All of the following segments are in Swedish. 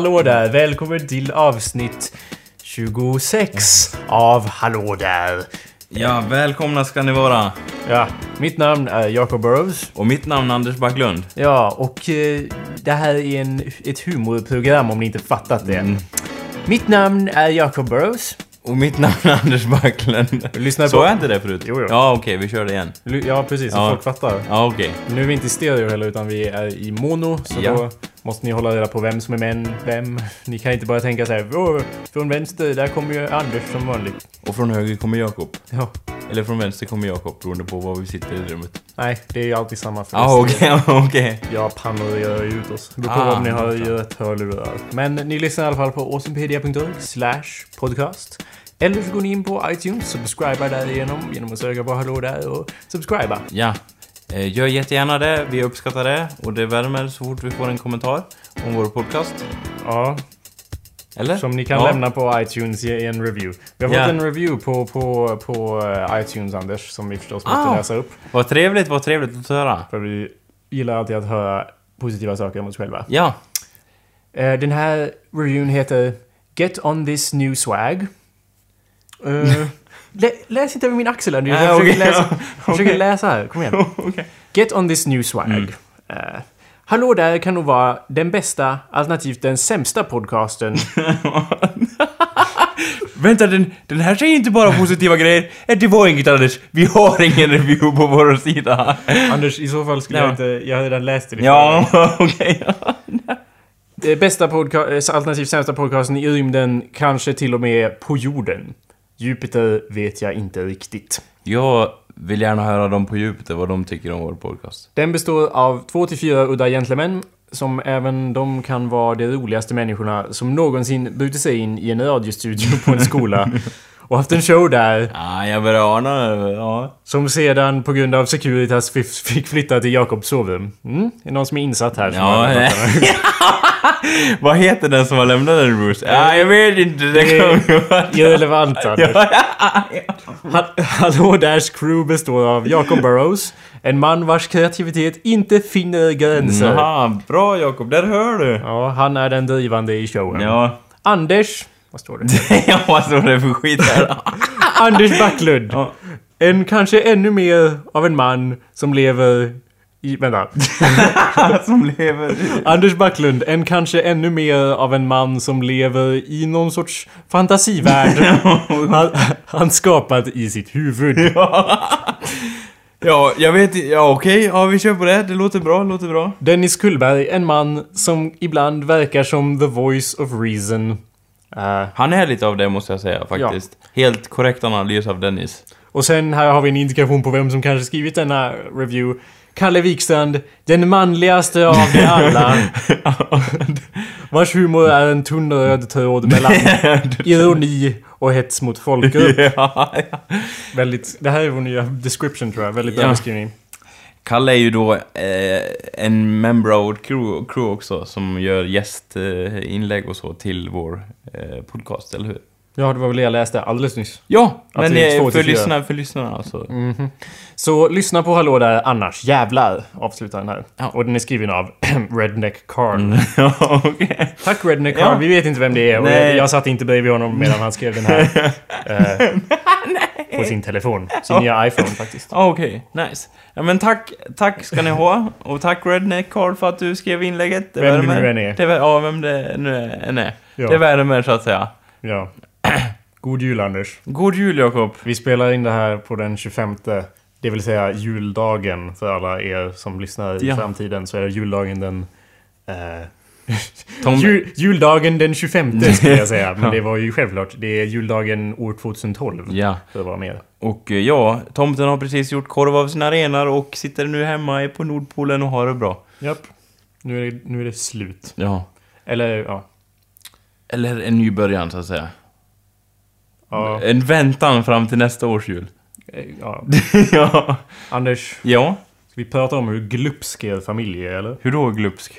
Hallå där! Välkommen till avsnitt 26 av Hallå där! Ja, välkomna ska ni vara. Ja, mitt namn är Jacob Burrows. Och mitt namn är Anders Backlund. Ja, och eh, det här är en, ett humorprogram om ni inte fattat det. Mitt namn är Jacob Burrows. Och mitt namn är Anders Backlund. Lyssna på- jag inte det förut? Jo, jo. Ja, okej, vi kör det igen. Lu- Ja, precis. Så Ja. folk fattar. Ja, okej. Nu är vi inte i stereo heller, utan vi är i mono. Så Ja. då måste ni hålla reda på vem som är män, vem. Ni kan inte bara tänka så här, "Åh, från vänster, där kommer ju Anders som vanligt. Och från höger kommer Jakob. Ja. Eller från vänster kommer Jakob, beroende på var vi sitter i rummet. Nej, det är ju alltid samma för oss. okej, okej. Jag panorerar ju ut oss. Det beror på Ah, om ni har bra. rätt hörlurar. Men ni lyssnar i alla fall på awesomepedia.org slash podcast. Eller så går ni in på iTunes, subscribar därigenom genom att söka på hallå där och subscriba. Ja. Eh, Gör jättegärna det, vi uppskattar det. Och det värmer så fort vi får en kommentar om vår podcast. Ja, Eller? som ni kan ja. lämna på iTunes i en review. Vi har Ja. fått en review på, på, på eh, iTunes, Anders, som vi förstås måste Ah. läsa upp. Vad trevligt, vad trevligt att höra. För vi gillar alltid att höra positiva saker om oss själva. Ja. Eh, Den här reviewen heter Get on this new swag. Eh, lä, läs inte över min axel Andy. Jag Nej, försöker, okej, läsa, ja, jag försöker läsa här. Kom igen. Okej. Get on this new swag. Eh, Hallå där kan nog vara den bästa, alternativt den sämsta podcasten. Vänta, den, den här säger inte bara positiva grejer. Eh, Det var inget Anders. Vi har ingen review på vår sida. Anders, i så fall skulle Ja. jag inte... Jag har redan läst det. Ja, okej. Det bästa podca- alternativt sämsta podcasten i rymden, kanske till och med på jorden. Jupiter vet jag inte riktigt. Jag vill gärna höra dem på djupet vad de tycker om vår podcast. Den består av två till fyra udda gentlemän som även de kan vara de roligaste människorna som någonsin brutit sig in i en radiostudio på en skola och haft en show där Ja, jag börjar ana. Ja. som sedan på grund av Securitas fick flytta till Jakobs sovrum. Mm? Är någon som är insatt här? som Ja, nej. Vad heter den som har lämnat den, Bruce? Ja, jag vet inte. Det kommer irrelevant Anders. Ha- Hallå Därs crew består av Jacob Burrows, en man vars kreativitet inte finner gränser. Jaha, bra Jakob. Där hör du. Ja, han är den drivande i showen. Ja. Anders... Vad står det? ja, vad står det för skit här? Anders Backlund. Ja. En kanske ännu mer av en man som lever i... Vänta. Som lever... Anders Backlund, en kanske ännu mer av en man som lever i någon sorts fantasivärld han, han skapat i sitt huvud. Ja, jag vet. Ja, okej. Ja, vi kör på det. Det låter bra, det låter bra. Dennis Kullberg, en man som ibland verkar som the voice of reason. Eh, Han är lite av det måste jag säga faktiskt. Helt korrekt analys av Dennis. och sen här har vi en indikation på vem som kanske skrivit denna review. Kalle Wikstrand, den manligaste av de alla. Vars humor är en tunn röd tråd mellan ironi och hets mot folkgrupp. ja, ja. Väldigt, det här är vår nya description tror jag. Väldigt bra Ja. beskrivning. Kalle är ju då eh, en member av vårt crew, crew också som gör gästinlägg och så till vår eh, podcast, eller hur? Ja, det var väl det jag läste alldeles nyss. Ja, Att men det är eh, för, lyssna, för lyssnarna alltså. Så lyssna på Hallå där annars. Jävlar avslutar den här. Ja. Och den är skriven av Redneck Carl. ja, okej. Tack Redneck Ja. Carl. Vi vet inte vem det är. Och Nej. jag satt inte bredvid honom medan han skrev den här. eh, på sin telefon. Sin nya iPhone faktiskt. Ja, Okej, nice. Ja men tack, tack ska ni ha. Och tack Redneck Carl för att du skrev inlägget. Det Vem det nu än är. Det, ja, vem det nu än är. Ja. Det värmer så att säga. Ja. God jul Anders. God jul Jakob. Vi spelar in det här på den 25. Det vill säga juldagen för alla er som lyssnar i Ja. framtiden. Så är juldagen den... Eh, Tom, jul, juldagen den 25 skulle jag säga. Men det var ju självklart. Det är juldagen år 2012. Ja, För att vara med. och eh, ja, tomten har precis gjort korv av sina renar och sitter nu hemma på Nordpolen och har det bra. Japp. Nu är, det, nu är det slut. Ja. Eller ja. Eller en ny början så att säga. Ja. En väntan fram till nästa års jul. eh, ja. ja. Anders, Ja. Vi pratar om hur glupsk er familj är, eller? Hur då glupsk?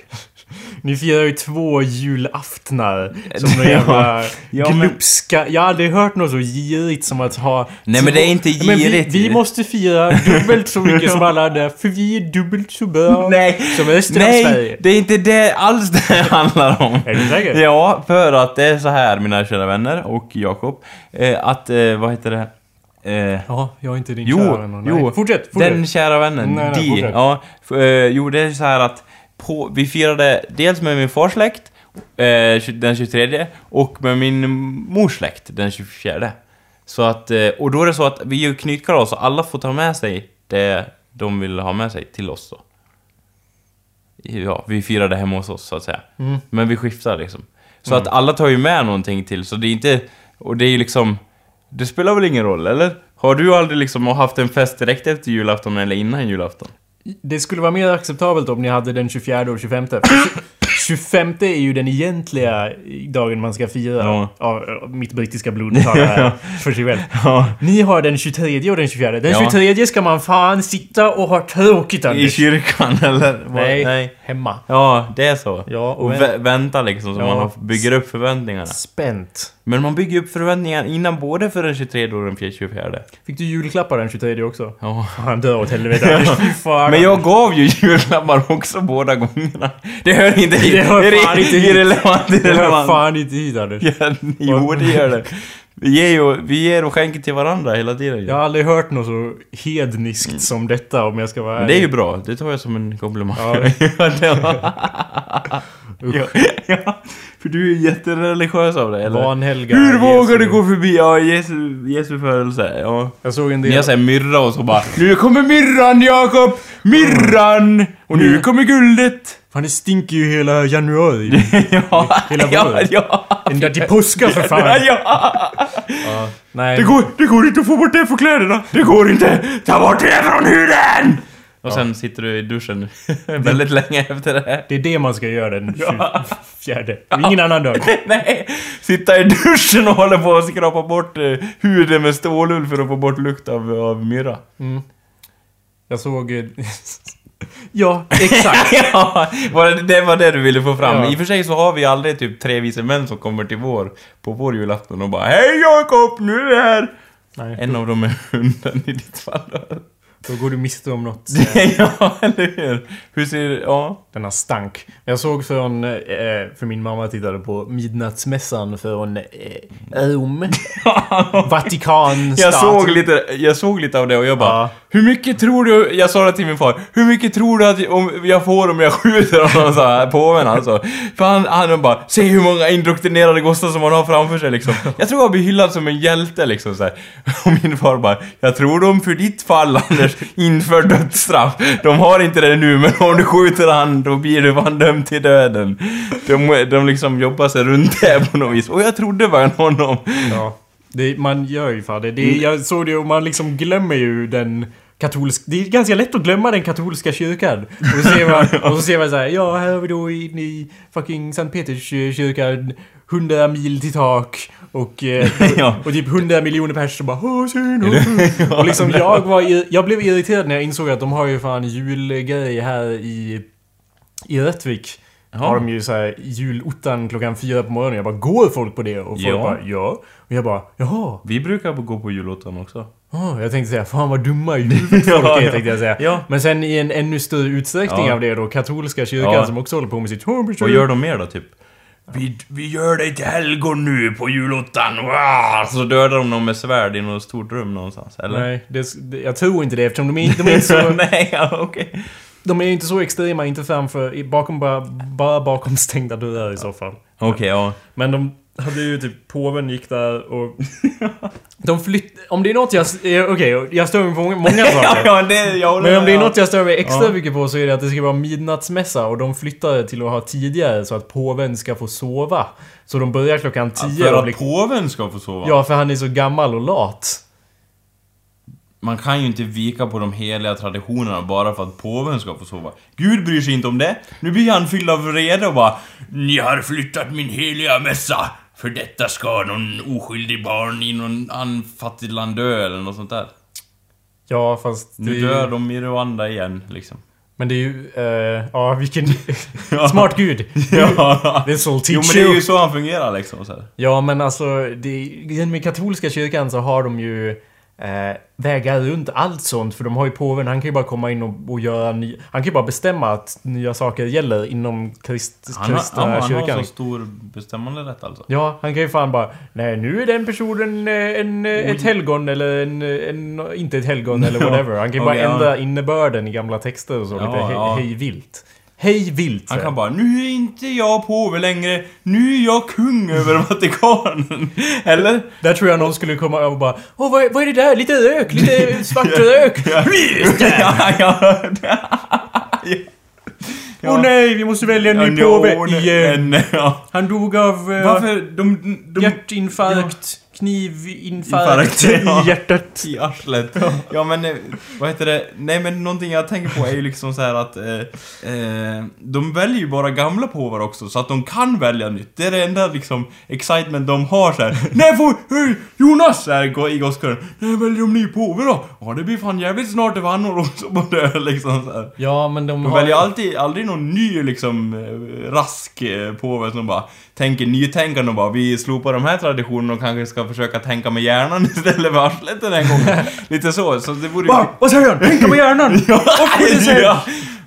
Ni firar ju två julaftnar som några jävla Ja, men- glupska... Jag har aldrig hört något så girigt som att ha... Nej, men det är inte men girigt. Vi, vi måste fira dubbelt så mycket som alla andra, för vi är dubbelt så bra Nej, som resten av nej, Sverige. det är inte det alls det handlar om. Är du säker? Ja, för att det är så här, mina kära vänner och Jakob, eh, att, eh, vad heter det? Eh, Ja, jag är inte din Jo, kära vän. Nej, jo. Fortsätt, fortsätt. Den kära vännen, Nej, nej, fortsätt. Ja, f- eh, jo, det är så här att på, vi firade dels med min fars släkt eh, den 23 och med min mors släkt den 24. Så att, eh, och då är det så att vi ju knytkalas så alla får ta med sig det de vill ha med sig till oss då. Ja, vi firade hemma hos oss så att säga. Mm. Men vi skiftar liksom. Så att alla tar ju med någonting till, så det är inte... Och det är ju liksom... Det spelar väl ingen roll, eller? Har du aldrig liksom haft en fest direkt efter julafton eller innan julafton? Det skulle vara mer acceptabelt om ni hade den 24 och 25. För 25 är ju den egentliga dagen man ska fira. Ja. Ja, mitt brittiska blod talar för sig själv. Ja. Ni har den 23 och den 24. Den Ja. 23 ska man fan sitta och ha tråkigt I Anders. kyrkan, eller? Nej, Nej. hemma. Ja, det är så. Ja, och och vä- vä vänta liksom, så man bygger upp förväntningarna. Spänt. Men man bygger upp förväntningarna innan både för den 23 och den 24. Fick du julklappar den 23 också? Ja. Han dör åt helvete Anders. Men jag gav ju julklappar också båda gångerna. Det hör inte hit. Det hör fan inte hit. irrelevant, Det hör irrelevant. fan inte hit Anders. Ja, jo, det gör det. Vi ger, ju, vi ger och skänker till varandra hela tiden. ju. Jag har aldrig hört något så hedniskt som detta om jag ska vara Men det är ju bra, det tar jag som en komplimang. Ja. Ja, det var... ja, ja, för du är jättereligiös av dig, eller? Vanhelga Hur vågar du gå förbi? Ja, Jesu, Jesu födelse. Ja. Jag såg en del... såhär myrra och så bara Nu kommer myrran Jakob! Myrran! Och nu kommer guldet! Fan det stinker ju hela januari. ja, Hela ja, våren. ja. Ända till påska för Ja, fan. ja. Ja, nej. Det går, det går inte att få bort det från kläderna! Det går inte! Ta bort det från huden! Och sen sitter du i duschen väldigt länge efter det här. Det är det man ska göra den 24. Ingen annan dag. Nej! Sitta i duschen och hålla på och skrapa bort eh, huden med stålull för att få bort lukt av, av myrra. Jag såg... eh, ja, exakt. ja, det, det var det du ville få fram. Ja. I och för sig så har vi aldrig typ tre vise män som kommer till vår, på vår julafton och bara Hej Jakob, nu är vi här! Nej, En av dem är hunden i ditt fall då. går du miste om något. ja, eller hur? Hur ser ja. Denna stank. Jag såg från... Eh, för min mamma tittade på Midnattsmässan från eh, Rom. Vatikan Jag såg, lite, jag såg lite av det och jag bara Ja. Hur mycket tror du, jag sa det till min far Hur mycket tror du att om jag får om jag skjuter honom så här, påven alltså För han, han bara Se hur många indoktrinerade gossar som han har framför sig liksom Jag tror jag blir hyllad som en hjälte liksom så här. Och min far bara Jag tror de för ditt fall Anders inför dödsstraff De har inte det nu men om du skjuter han då blir du fan dömd till döden De, de liksom jobbar sig runt det på något vis Och jag trodde verkligen honom Ja. Det, man gör ju fan det. det. Jag såg det och man liksom glömmer ju den katolska... Det är ganska lätt att glömma den katolska kyrkan. Och så ser man, och så ser man så här, ja här har vi då inne i fucking Sankt Peters kyrka 100 mil till tak och, eh, Ja. och typ 100 miljoner pers som bara. Och liksom jag var Jag blev irriterad när jag insåg att de har ju fan julgrej här i i Rättvik. Har de ju såhär julottan klockan fyra på morgonen. Jag bara, går folk på det? Och folk Ja. bara, ja. Och jag bara, jaha. Vi brukar gå på julottan också Oh, jag tänkte säga, fan vad dumma i huvudet folk är, ja. tänkte jag säga. Ja. Men sen i en ännu större utsträckning Ja. av det då, katolska kyrkan som också håller på med sitt... Vad gör de mer då, typ? Vi, vi gör dig till helgon nu på julottan! Wow! Så dödar de någon med svärd i något stort rum någonstans, eller? Nej, det, jag tror inte det eftersom de är, de är inte så... Nej, ja, okej. de är inte så extrema, inte framför... Bakom bara, bara bakom stängda dörrar i så fall. Okej, ja. Men de hade ju typ påven gick där och... De flytt... Om det är något jag... eh, Okej, jag stör mig på många, många ja, saker. ja, det, jag håller Men om det är ja. något jag stör mig extra Ja. mycket på så är det att det ska vara midnattsmässa och de flyttade till att ha tidigare så att påven ska få sova. Så de börjar klockan 10 För och att blir... påven ska få sova? Ja, för han är så gammal och lat. Man kan ju inte vika på de heliga traditionerna bara för att påven ska få sova. Gud bryr sig inte om det. Nu blir han fylld av vrede och bara Ni har flyttat min heliga mässa! För detta ska någon oskyldig barn i någon annan fattigt land dö eller något sånt där. Ja, fast... Nu det- dör de i Rwanda igen, liksom. Men det är ju... eh, ja, vilken... Smart gud! ja. This will Jo teach men det är ju så han fungerar liksom. Så här. Ja, men alltså... Det, med katolska kyrkan så har de ju... Eh, vägar runt allt sånt, för de har ju påven, han kan ju bara komma in och, och göra ny, Han kan ju bara bestämma att nya saker gäller inom krist, Han, har, kristna han, han kyrkan. har så stor bestämmande rätt alltså. Ja, han kan ju fan bara Nej, nu är den personen eh, en, eh, ett helgon eller en, en... Inte ett helgon eller whatever. Han kan ju bara okej, ja. ändra innebörden i gamla texter och så. Ja, lite hej, ja. hej vilt. Hej vilt! Han kan bara Nu är inte jag påve längre, nu är jag kung över Vatikanen. Eller? Där tror jag någon skulle komma över och bara Åh, vad är, vad är det där? Lite rök, lite svart rök! Ja. ja, ja. Åh nej, vi måste välja en ny Ja, påve igen! ja. Han dog av eh, Varför? De... de hjärtinfarkt, Infarkt, ja. i hjärtat. I arslet. Ja men, eh, vad heter det? Nej men någonting jag tänker på är ju liksom så här att eh, eh, De väljer ju bara gamla påvar också så att de kan välja nytt. Det är det enda liksom excitement de har så här. Nej får, hej, Jonas! Så här, gå- i gosskören. Nej väljer de ny påve då? Ja det blir fan jävligt snart det vannor också på det liksom så här. Ja, men de, De har... väljer alltid, aldrig någon ny liksom eh, rask eh, påve som bara tänker nytänkande och bara vi slopar de här traditionerna och kanske ska försöka tänka med hjärnan istället för arslet den här gången. Lite så, så det vore ju... Va? Vad säger han? Tänka på hjärnan! Ja, ja.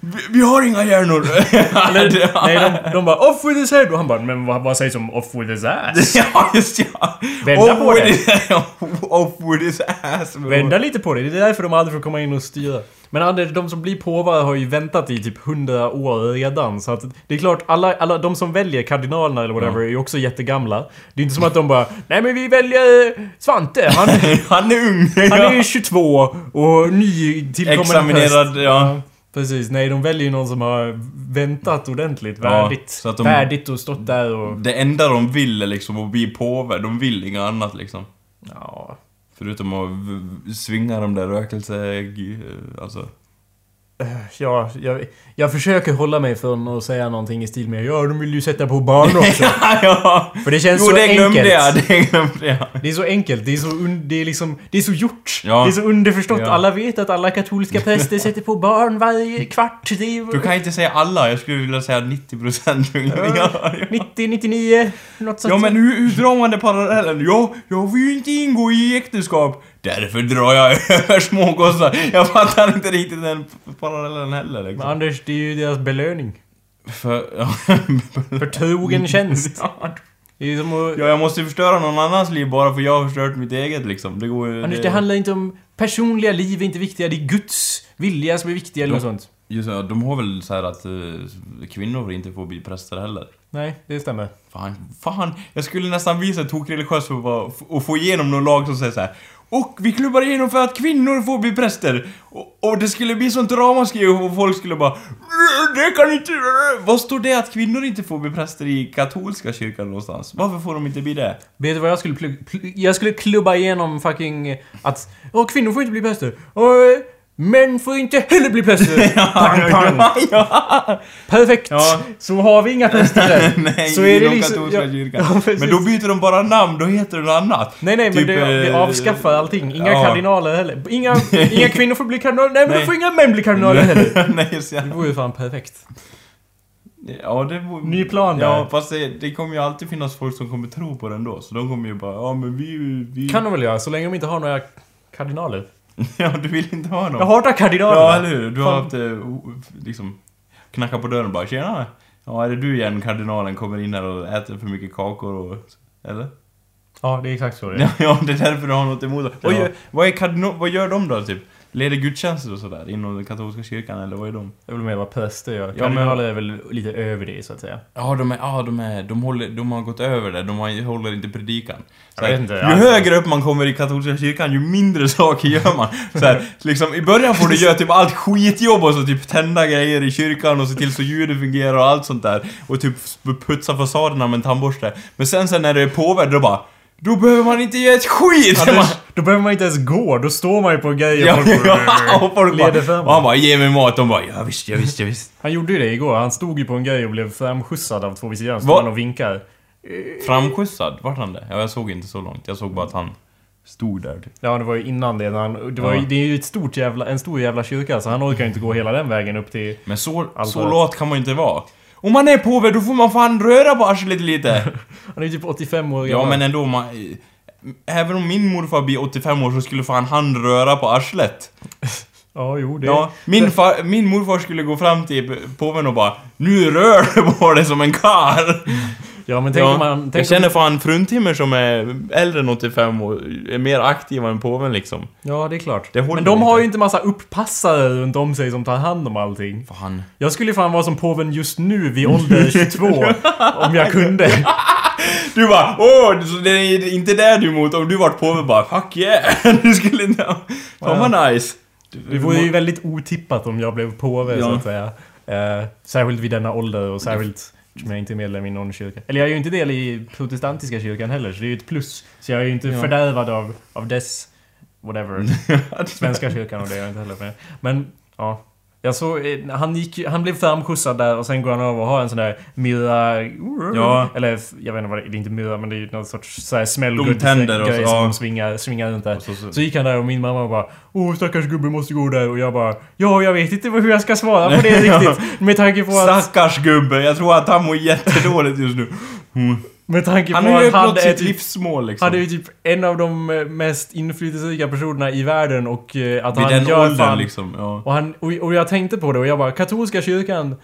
Vi, vi har inga hjärnor! Eller, nej, de, de bara 'Off with his head' och han bara 'Men vad, vad sägs om 'Off with his ass'?' ja, just ja! Vända Off på with det. his- Off with his ass! Vända lite på det, det är därför de aldrig får komma in och styra. Men Anders, de som blir påvar har ju väntat i typ 100 år redan. Så att det är klart, alla, alla de som väljer kardinalerna eller whatever är ju också jättegamla. Det är inte som att de bara 'Nej men vi väljer Svante, han, Han är ung! han är ja. 22 och ny tillkommande Examinerad, präst." ja. Precis, nej de väljer ju någon som har väntat ordentligt, värdigt. så att de- Värdigt och stått där och... Det enda de vill är liksom att bli påve, de vill inget annat liksom. Ja, Förutom att v- svinga de där rökelse... Alltså... ja jag, jag försöker hålla mig från att säga någonting i stil med Ja, de vill ju sätta på barn också. ja! För det känns Jo, så det glömde enkelt. jag, det glömde jag. Det är så enkelt, det är så, un, det är liksom, det är så gjort. Ja. Det är så underförstått. Ja. Alla vet att alla katolska präster sätter på barn varje kvart. Det är Du kan inte säga alla, jag skulle vilja säga 90% ungefär. Ja, 90, 99, något sånt. ja men hur, hur drar man det parallellen? Ja, jag vill ju inte ingå i äktenskap. Därför drar jag över smågossar. Jag fattar inte riktigt den parallellen heller Men liksom. Anders, det är ju deras belöning. För... Ja, För trogen tjänst. ja, Det är ju som att... jag måste förstöra någon annans liv bara för jag har förstört mitt eget liksom. Det går ju... Anders, det handlar inte om... Personliga liv är inte viktiga, det är Guds vilja som är viktig eller något sånt. Just det, de har väl så här att eh, kvinnor inte får bli präster heller. Nej, det stämmer. Fan, fan. Jag skulle nästan bli så tokreligiös för att och få igenom någon lag som säger så här. Och vi klubbar igenom för att kvinnor får bli präster. Och, och det skulle bli sånt ramaskri och folk skulle bara Det kan inte... Vad står det att kvinnor inte får bli präster i katolska kyrkan någonstans? Varför får de inte bli det? Vet du vad jag skulle Jag skulle klubba igenom fucking... Att... Åh, kvinnor får inte bli präster. Och eh, män får inte heller bli präster. pang, pang. Ja. Perfekt! Ja. Så har vi inga präster där. Nej, så är det liksom... ja, ja. Men då byter de bara namn, då heter det något annat. Nej, nej, men Typ, det, vi eh, avskaffar allting. Inga kardinaler heller. Inga, inga kvinnor får bli kardinaler. Nej, men Nej. då får inga män bli kardinaler heller. Nej, så Det vore ju fan perfekt. Ja, det vore... Ny plan där. Ja, fast det, det kommer ju alltid finnas folk som kommer tro på den då. Så de kommer ju bara, ja men vi... vi... Kan de väl göra, så länge de inte har några kardinaler. Ja, du vill inte ha någon. Jag hatar kardinaler. Ja, eller hur? Du har haft, eh, liksom, knackat på dörren och bara, tjena! Ja, är det du igen, kardinalen, kommer in här och äter för mycket kakor och... Eller? Ja, det är exakt så det är. Ja, det är därför du har något emot det. Vad, gör, vad, är vad gör de då, typ? Leder gudstjänster och sådär inom den katolska kyrkan, eller vad är de? Jag vill mer vara präster gör. men- Kardinaler är väl lite över det, så att säga. Ja, de är, ja, de är, de håller, de har gått över det, de har, håller inte predikan. Så här, inte, ju alltså. högre upp man kommer i katolska kyrkan, ju mindre saker gör man. Så här, liksom, i början får du göra typ allt skitjobb och så typ tända grejer i kyrkan och se till så ljudet fungerar och allt sånt där. Och typ putsa fasaderna med en tandborste. Men sen, sen när det är påve, då bara då behöver man inte göra ett skit! Anders, då behöver man inte ens gå, då står man ju på grejer Ja, och folk, ja, och folk leder fram. och han bara 'Ge mig mat' de bara 'Ja visst, ja visst, ja visst' Han gjorde ju det igår, han stod ju på en grej och blev framskjutsad av två visitörare. Stod Vad? han och vinkar. Framskjutsad, vart han det? Ja, jag såg inte så långt. Jag såg bara att han... stod där. Typ. Ja, det var ju innan det. När han, det, var ju, Ja. det är ju ett stort jävla, en stor jävla kyrka, så han orkar ju inte gå hela den vägen upp till... Men så, Allt så lat kan man ju inte vara. Om man är påve, då får man fan röra på arslet lite. Han är ju typ 85 år ja, gammal. men ändå, man, även om min morfar blir 85 år så skulle fan han röra på arslet. Ja, jo, det... Ja, min, far, min morfar skulle gå fram till påven och bara Nu rör du på dig som en kar. Ja, men tänk Ja, om man... jag Tänk känner om, fan fruntimmer som är äldre än 85 och är mer aktiva än påven liksom. ja, det är klart. Det men de inte. har ju inte massa upppassare runt om sig som tar hand om allting. Fan. Jag skulle ju fan vara som påven just nu vid ålder 22. om jag kunde. Du bara åh, så det är inte där du är emot. Om du vart påve bara fuck yeah. Du skulle inte... Fan vad nice. Det vore ju väldigt otippat om jag blev påve, så Ja. att säga. Eh, särskilt vid denna ålder och särskilt som jag inte är medlem i någon kyrka. Eller jag är ju inte del i protestantiska kyrkan heller, så det är ju ett plus. Så jag är ju inte Ja. fördärvad av, av dess... Whatever. Svenska kyrkan och det är jag inte heller med. Men, ja. Jag såg, eh, han gick han blev framskjutsad där och sen går han över och har en sån där myra... Ja. Eller jag vet inte vad det är, det är inte myra men det är ju någon sorts såhär De smällgudd tänder och så, grej som de svingar, svingar runt där. Så- så- Så gick han där och min mamma bara Åh stackars gubbe måste gå där och jag bara Ja jag vet inte hur jag ska svara på det riktigt Med tanke på att Stackars gubbe, jag tror att han mår jättedåligt just nu. Mm. Med tanke på Han har ju att han sitt typ, livsmål liksom. han är ju typ en av de eh, mest inflytelserika personerna i världen och eh, att Vid han den gör åldern fan liksom, ja. Och, han, och, och jag tänkte på det och jag bara, katolska kyrkan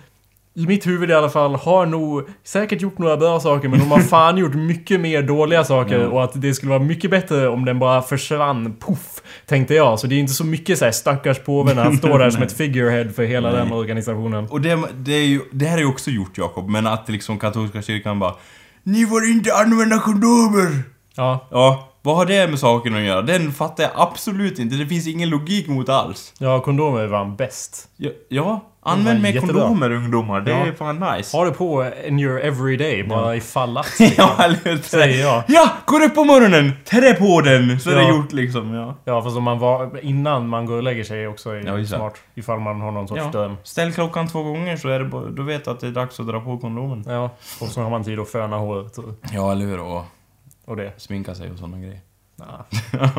i mitt huvud i alla fall har nog säkert gjort några bra saker men de har fan gjort mycket mer dåliga saker Ja. och att det skulle vara mycket bättre om den bara försvann, poff, tänkte jag. Så det är inte så mycket så här stackars påven när han står där som ett figurehead för hela Nej. den organisationen. Och det, det, är ju, det här är ju också gjort Jakob, men att liksom katolska kyrkan bara Ni får inte använda kondomer! Ja, Ja, vad har det med saken att göra? Den fattar jag absolut inte, det finns ingen logik mot alls. ja kondomer var bäst. Ja, ja använd med jättebra. kondomer ungdomar, det Ja. är fan nice. Ha det på in your everyday, bara ifall att. ja, eller hur? Säger jag. Ja, går upp på morgonen, trä på den, så är Ja. det gjort liksom, ja. Ja, fast om man var innan man går och lägger sig också är Ja, smart. Ifall man har någon sorts Ja. dröm. Ställ klockan två gånger så är det då vet du att det är dags att dra på kondomen. Ja, och så har man tid att föna håret och, Ja, eller hur? Och och det. sminka sig och sådana grejer. Ja,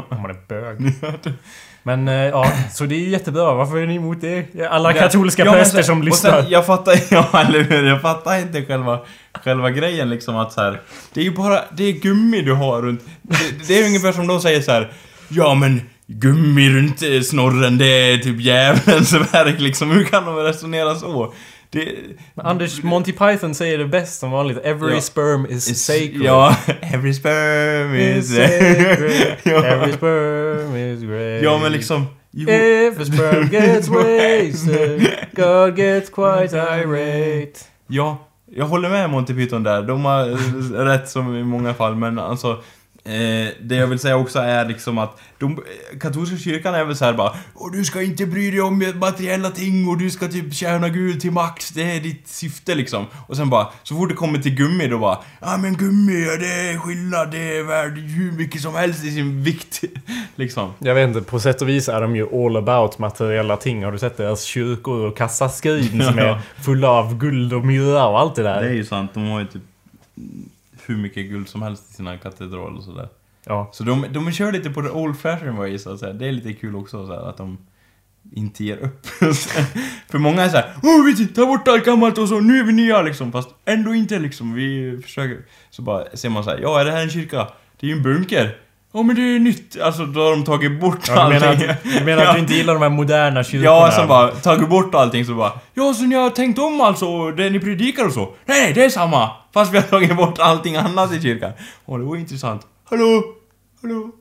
om man är bög. Men eh, ja, så det är ju jättebra. Varför är ni emot det? Alla katolska Ja, präster som lyssnar. Sen, jag fattar, ja eller hur, jag fattar inte själva, själva grejen liksom att så här. Det är ju bara, det är gummi du har runt, det, det är ungefär som de säger så här. Ja men gummi runt snorren det är typ djävulens verk liksom, hur kan de resonera så? Det... Anders Monty Python säger det bäst som vanligt. Every Ja. sperm is sacred. Ja, every sperm Is is... sacred. ja. Every sperm is great. ja men liksom... Jo, If a sperm gets wasted, God gets quite irate. Ja, jag håller med Monty Python där. De har rätt som i många fall, men alltså... Eh, det jag vill säga också är liksom att de, katolska kyrkan är väl så här bara och du ska inte bry dig om materiella ting och du ska typ tjäna Gud till max, det är ditt syfte liksom. Och sen bara, så fort det kommer till gummi då bara Ja men gummi, ja, det är skillnad, det är värd hur mycket som helst i sin vikt. liksom. Jag vet inte, på sätt och vis är de ju all about materiella ting. Har du sett deras kyrkor och kassaskrin som är fulla av guld och myrra och allt det där? Det är ju sant, de har ju typ hur mycket guld som helst i sina katedraler och sådär. Ja. Så de, de kör lite på the old fashion way så att säga. Det är lite kul också så här, att de inte ger upp. För många är såhär Åh vi tar bort allt gammalt och så, nu är vi nya liksom. Fast ändå inte liksom. Vi försöker. Så bara ser man såhär, ja är det här en kyrka? Det är ju en bunker. Ja men det är nytt. Alltså då har de tagit bort Ja, du, menar allting. att, du menar att du inte gillar de här moderna kyrkorna? Ja, som bara tagit bort allting så bara Ja, så ni har tänkt om alltså det ni predikar och så? Nej, nej, det är samma! Fast vi har tagit bort allting annat i kyrkan. Åh, det var intressant. Hallå? Hallå?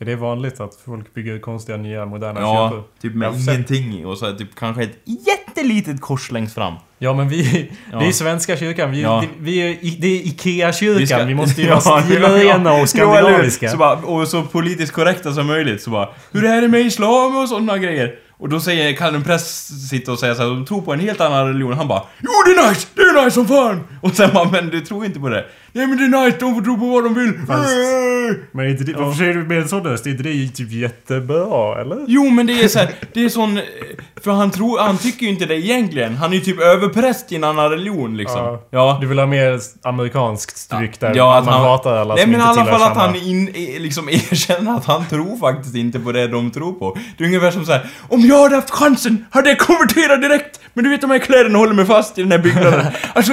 Är det vanligt att folk bygger konstiga nya moderna Ja, kyrkor? typ Jag med sett- ingenting och så här, typ kanske ett jättelitet kors längst fram. Ja men vi, Ja. det är svenska kyrkan, vi, Ja. det, vi är, i- det är IKEA-kyrkan, vi, måste ju Ja, vara stilrena och skandinaviska. Så bara, och så politiskt korrekta som möjligt. Så bara, hur är det med islam och sådana grejer? Och då säger, kan en präst sitta och säga så här, de tror på en helt annan religion. Han bara, jo det är nice! Det är nice som fan! Och sen bara, men du tror inte på det? Nej men det är nice, de får tro på vad de vill! Fast-! Men inte det, varför säger du med en sån röst? Är inte det typ jättebra, eller? Jo men det är så här, det är sån... För han tror, han tycker ju inte det egentligen. Han är ju typ överpräst i en annan religion liksom. Ja. Ja. Du vill ha mer amerikanskt stryk där Ja, man att han, hatar alla Nej som men i inte alla fall att han in, i- liksom erkänner att han tror faktiskt inte på det de tror på. Det är ungefär som så här: om jag hade haft chansen hade jag konverterat direkt! Men du vet de här kläderna håller mig fast i den här byggnaden. alltså,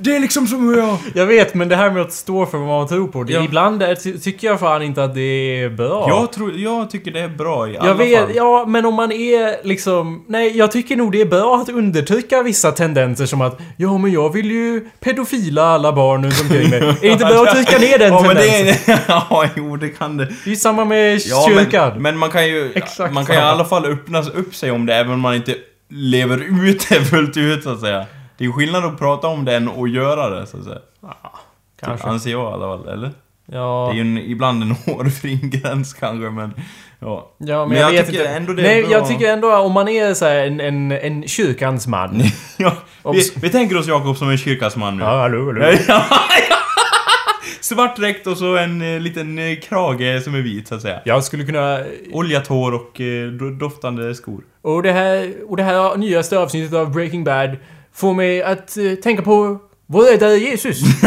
det är liksom som jag... Jag vet, men det här med att stå för vad man tror på. Det, Ja. Ibland är, ty- tycker jag fan inte att det är bra. Jag, tror, jag tycker det är bra i alla jag vet, fall. ja men om man är liksom... Nej, jag tycker nog det är bra att undertrycka vissa tendenser som att Ja men jag vill ju pedofila alla barn runt omkring mig. Är det inte bra att trycka ner den ja, men tendensen? det är, Ja, jo det kan det. Det är samma med Ja, kyrkan. men, men man kan ju, Exakt man kan ju i alla fall öppna upp sig om det även om man inte lever ut det fullt ut så att säga. Det är ju skillnad att prata om än att göra det så att säga. Kanske. Anser jag i alla fall, eller? Ja. Det är ju en, ibland en hårfin gräns kanske men... Ja. Ja, men, Men jag, jag tycker inte. ändå det Nej, bra. jag tycker ändå om man är så en, en, en kyrkans man. ja vi, vi tänker oss Jakob som en kyrkans man nu. Ja, hallå, hallå. Svart dräkt och så en eh, liten eh, krage som är vit så att säga. Jag skulle kunna... Oljat hår och eh, do- doftande skor. Och det här, och det här nyaste avsnittet av Breaking Bad får mig att eh, tänka på vår räddare Jesus.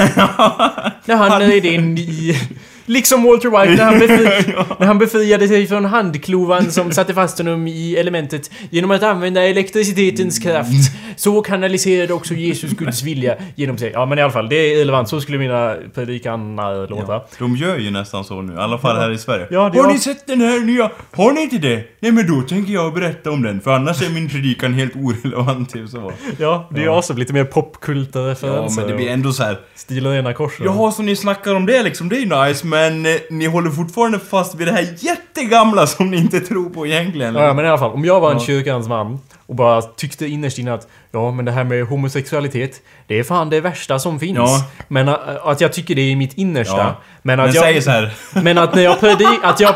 när han in i... Liksom Walter White när han, befri, när han befriade sig från handklovan som satte fast honom i elementet genom att använda elektricitetens kraft. Så kanaliserade också Jesus Guds vilja genom sig. Ja men i alla fall, det är relevant. Så skulle mina predikaner låta. Ja, de gör ju nästan så nu, i alla fall här i Sverige. Ja, har ni sett den här nya? Har ni inte det? Nej men då tänker jag berätta om den, för annars är min predikan helt orelevant typ så. Ja, det är Ja. också lite mer popkulturreferenser. Ja men det blir ändå så här. Stil och rena korsen. Jaha, så ni snackar om det liksom, det är ju nice, men eh, ni håller fortfarande fast vid det här jättegamla som ni inte tror på egentligen. Ja, men i alla fall. Om jag var en Ja. kyrkans man och bara tyckte innerst inne att ja, men det här med homosexualitet, det är fan det värsta som finns. Ja. Men äh, att jag tycker det är mitt innersta. Ja. Men Men att jag... säger så här. Men att när jag predik, att jag...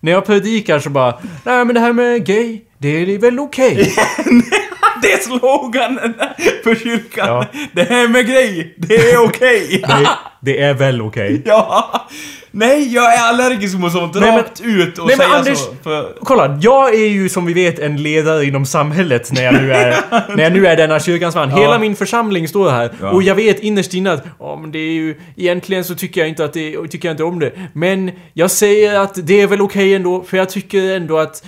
När jag predikar så bara Nej men det här med gay, det är väl okej? det är sloganen för kyrkan. Ja. Det här med grej, det är okej. Det, det är väl okej? ja. Nej, jag är allergisk mot sånt Nej, men- rakt ut och Nej, men säga Anders- så. För, Kolla, jag är ju som vi vet en ledare inom samhället när jag nu är, när jag nu är denna kyrkans man. Ja. Hela min församling står här Ja. och jag vet innerst inne att ja, men det är ju, egentligen så tycker jag inte att det, tycker jag inte om det. Men jag säger att det är väl okej ändå, för jag tycker ändå att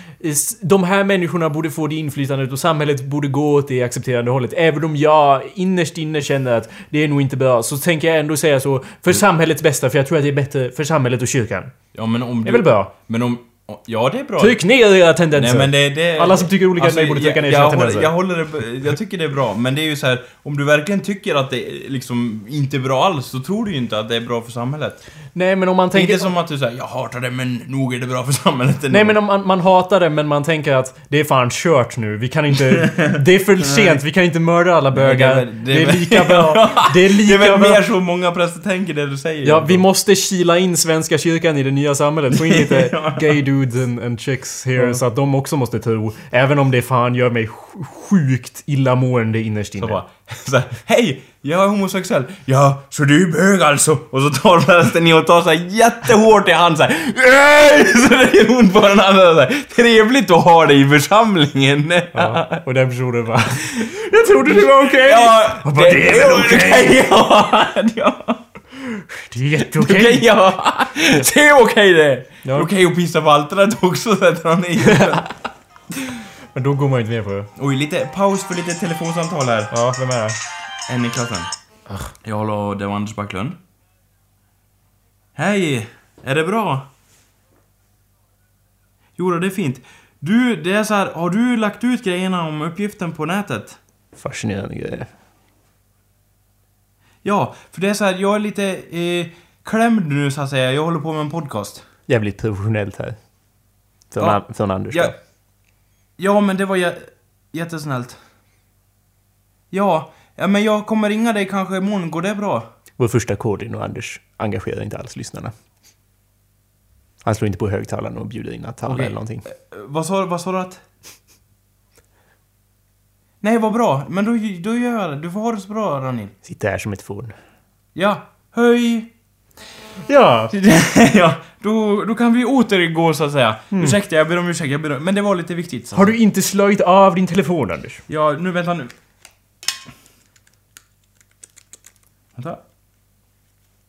de här människorna borde få det inflytandet och samhället borde gå åt det accepterande hållet. Även om jag innerst inne känner att det är nog inte bra, så tänker jag ändå säga så för samhällets bästa, för jag tror att det är bättre för samhället och kyrkan. ja men om du... Det är väl bra? Men om... Ja, det är bra. Tryck ner era tendenser! Nej det, det... Alla som tycker olika än mig borde trycka jag, ner jag, sina håller, tendenser. jag håller det... Jag tycker det är bra, men det är ju så här. Om du verkligen tycker att det liksom inte är bra alls, så tror du ju inte att det är bra för samhället. Nej men om man Det är tänker... inte som att du säger jag hatar det men nog är det bra för samhället ändå." Nej men om man, man hatar det men man tänker att det är fan kört nu. Vi kan inte... Det är för sent. Vi kan inte mörda alla bögar. Det det är lika bra. Det är Det är lika väl bra. mer så många präster tänker det du säger. Ja, vi måste kila in Svenska kyrkan i det nya samhället. Få in lite gay dudes and, and chicks here Ja. så att de också måste tro. Även om det fan gör mig sj- sjukt illamående innerst Så inne. bara, så här, hej! Jag är homosexuell. Ja, så du är bög alltså? Och så tar prästen i och tar så här jättehårt i hand så här. "Ej!" Så det är ont på den andra så här. Trevligt att ha dig i församlingen. Ja, och den personen bara... Jag trodde det var okej! Ja, Och bara, det är väl okej. Ja, ja. Det är jätteokej! Okej, ja. Det är okej det. Ja. Okej att pissa på altaret också, sätter han i. Men då går man ju inte med på det. Oj, lite paus för lite telefonsamtal här. Ja, vem är det? En i klassen. Ja, hallå, det var Anders Backlund. Hej! Är det bra? Jo det är fint. Du, det är så här, har du lagt ut grejerna om uppgiften på nätet? Fascinerande grejer. Ja, för det är så här, jag är lite eh, klämd nu så att säga. Jag håller på med en podcast. Jävligt professionellt här. Från, Ja. An- från Anders Ja, då. Ja men det var jä jättesnällt. Ja, ja, men jag kommer ringa dig kanske imorgon. Går det bra? Vår första kodin och Anders engagerar inte alls lyssnarna. Han slår inte på högtalaren och bjuder in att tala Okej. eller någonting. Eh, Vad sa, vad sa du att... Nej, vad bra. Men då, då gör jag det. Du får ha det så bra, Ranil. Sitter här som ett fån. Ja. Höj! Ja. ja, då, då kan vi återgå så att säga. Ursäkta, jag ber om ursäkt, jag ber om, men det var lite viktigt. Så. Har du inte slagit av din telefon, Anders? Ja, nu vänta nu. Vänta.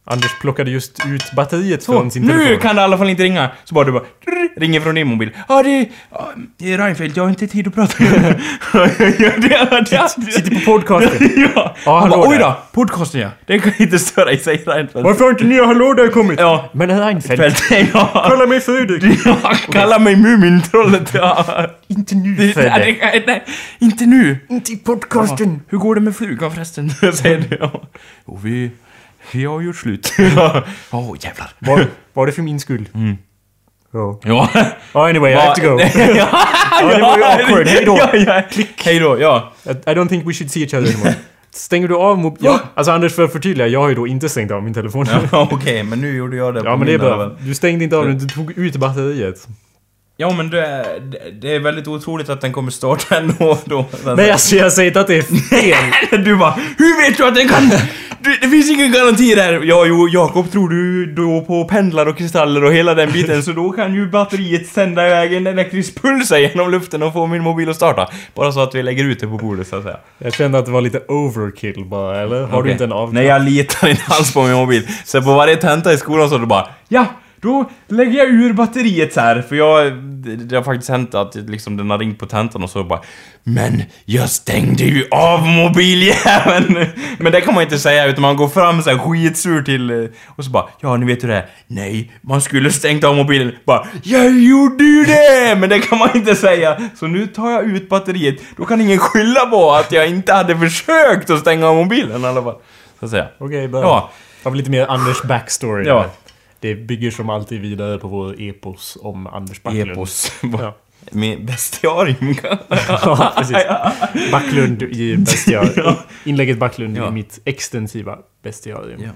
Anders plockade just ut batteriet Så, från sin nu telefon. kan det i alla fall inte ringa. Så bara du bara drr, ringer från din mobil. Ja, det, ja, det är Reinfeldt, jag har inte tid att prata. ja, det, det, Sitter på podcasten. ja. Ja, Han bara, oj då, podcasten ja. Den kan inte störa i sig Reinfeldt. Varför har inte nya hallå där kommit? Ja. Men Reinfeldt, ja. kalla mig Fredrik. ja. Kalla mig Mumintrollet, ja. Inte nu, Fredde. nej, nej, inte nu. Inte i podcasten. Hur går det med flugan förresten? Säger du. Ja. Vi, vi har gjort slut. Åh, oh, jävlar. Var, var det för min skull? Mm. Ja. Ja. Oh, anyway, I have to go. ja, det var ju awkward. Hej då. Ja, ja. Hej då, ja. I I don't think we should see each other anymore. Stänger du av mobilen? Ja. Ja. Alltså Anders, för att förtydliga, jag har ju då inte stängt av min telefon. Ja, ja Okej, men nu gjorde jag det på men det är bra. Du stängde inte av den, du tog ut batteriet. Ja, men det, det- det är väldigt otroligt att den kommer starta ändå då. Nej, alltså jag säger inte att det är fel. Du bara, hur vet du att den kan... Det, det finns ingen garanti där. Ja, jo, Jakob tror du då på pendlar och kristaller och hela den biten, så då kan ju batteriet sända iväg en elektrisk puls genom luften och få min mobil att starta. Bara så att vi lägger ut det på bordet, så att säga. Jag kände att det var lite overkill bara, eller? Har du Okej. inte en av? Nej, jag litar inte alls på min mobil. Så på varje tenta i skolan så är det bara Ja, då lägger jag ur batteriet så här för jag... Det, har faktiskt hänt att liksom den har ringt på tentan och så bara Men jag stängde ju av mobiljäveln! Men det kan man inte säga utan man går fram så här skitsur till... Och så bara Ja, ni vet hur det är. Nej, man skulle stängt av mobilen. Bara Jag gjorde ju det! Men det kan man inte säga. Så nu tar jag ut batteriet. Då kan ingen skylla på att jag inte hade försökt att stänga av mobilen i alla fall. Så att säga. Okej, bra. Ja. Det var lite mer Anders backstory. Ja. där. Det bygger som alltid vidare på vår epos om Anders Backlund. Epos. Ja. Med bestiarium. ja, precis. Backlund i bestiarium. Ja. Inlägget Backlund Ja. i mitt extensiva bestiarium. Ja.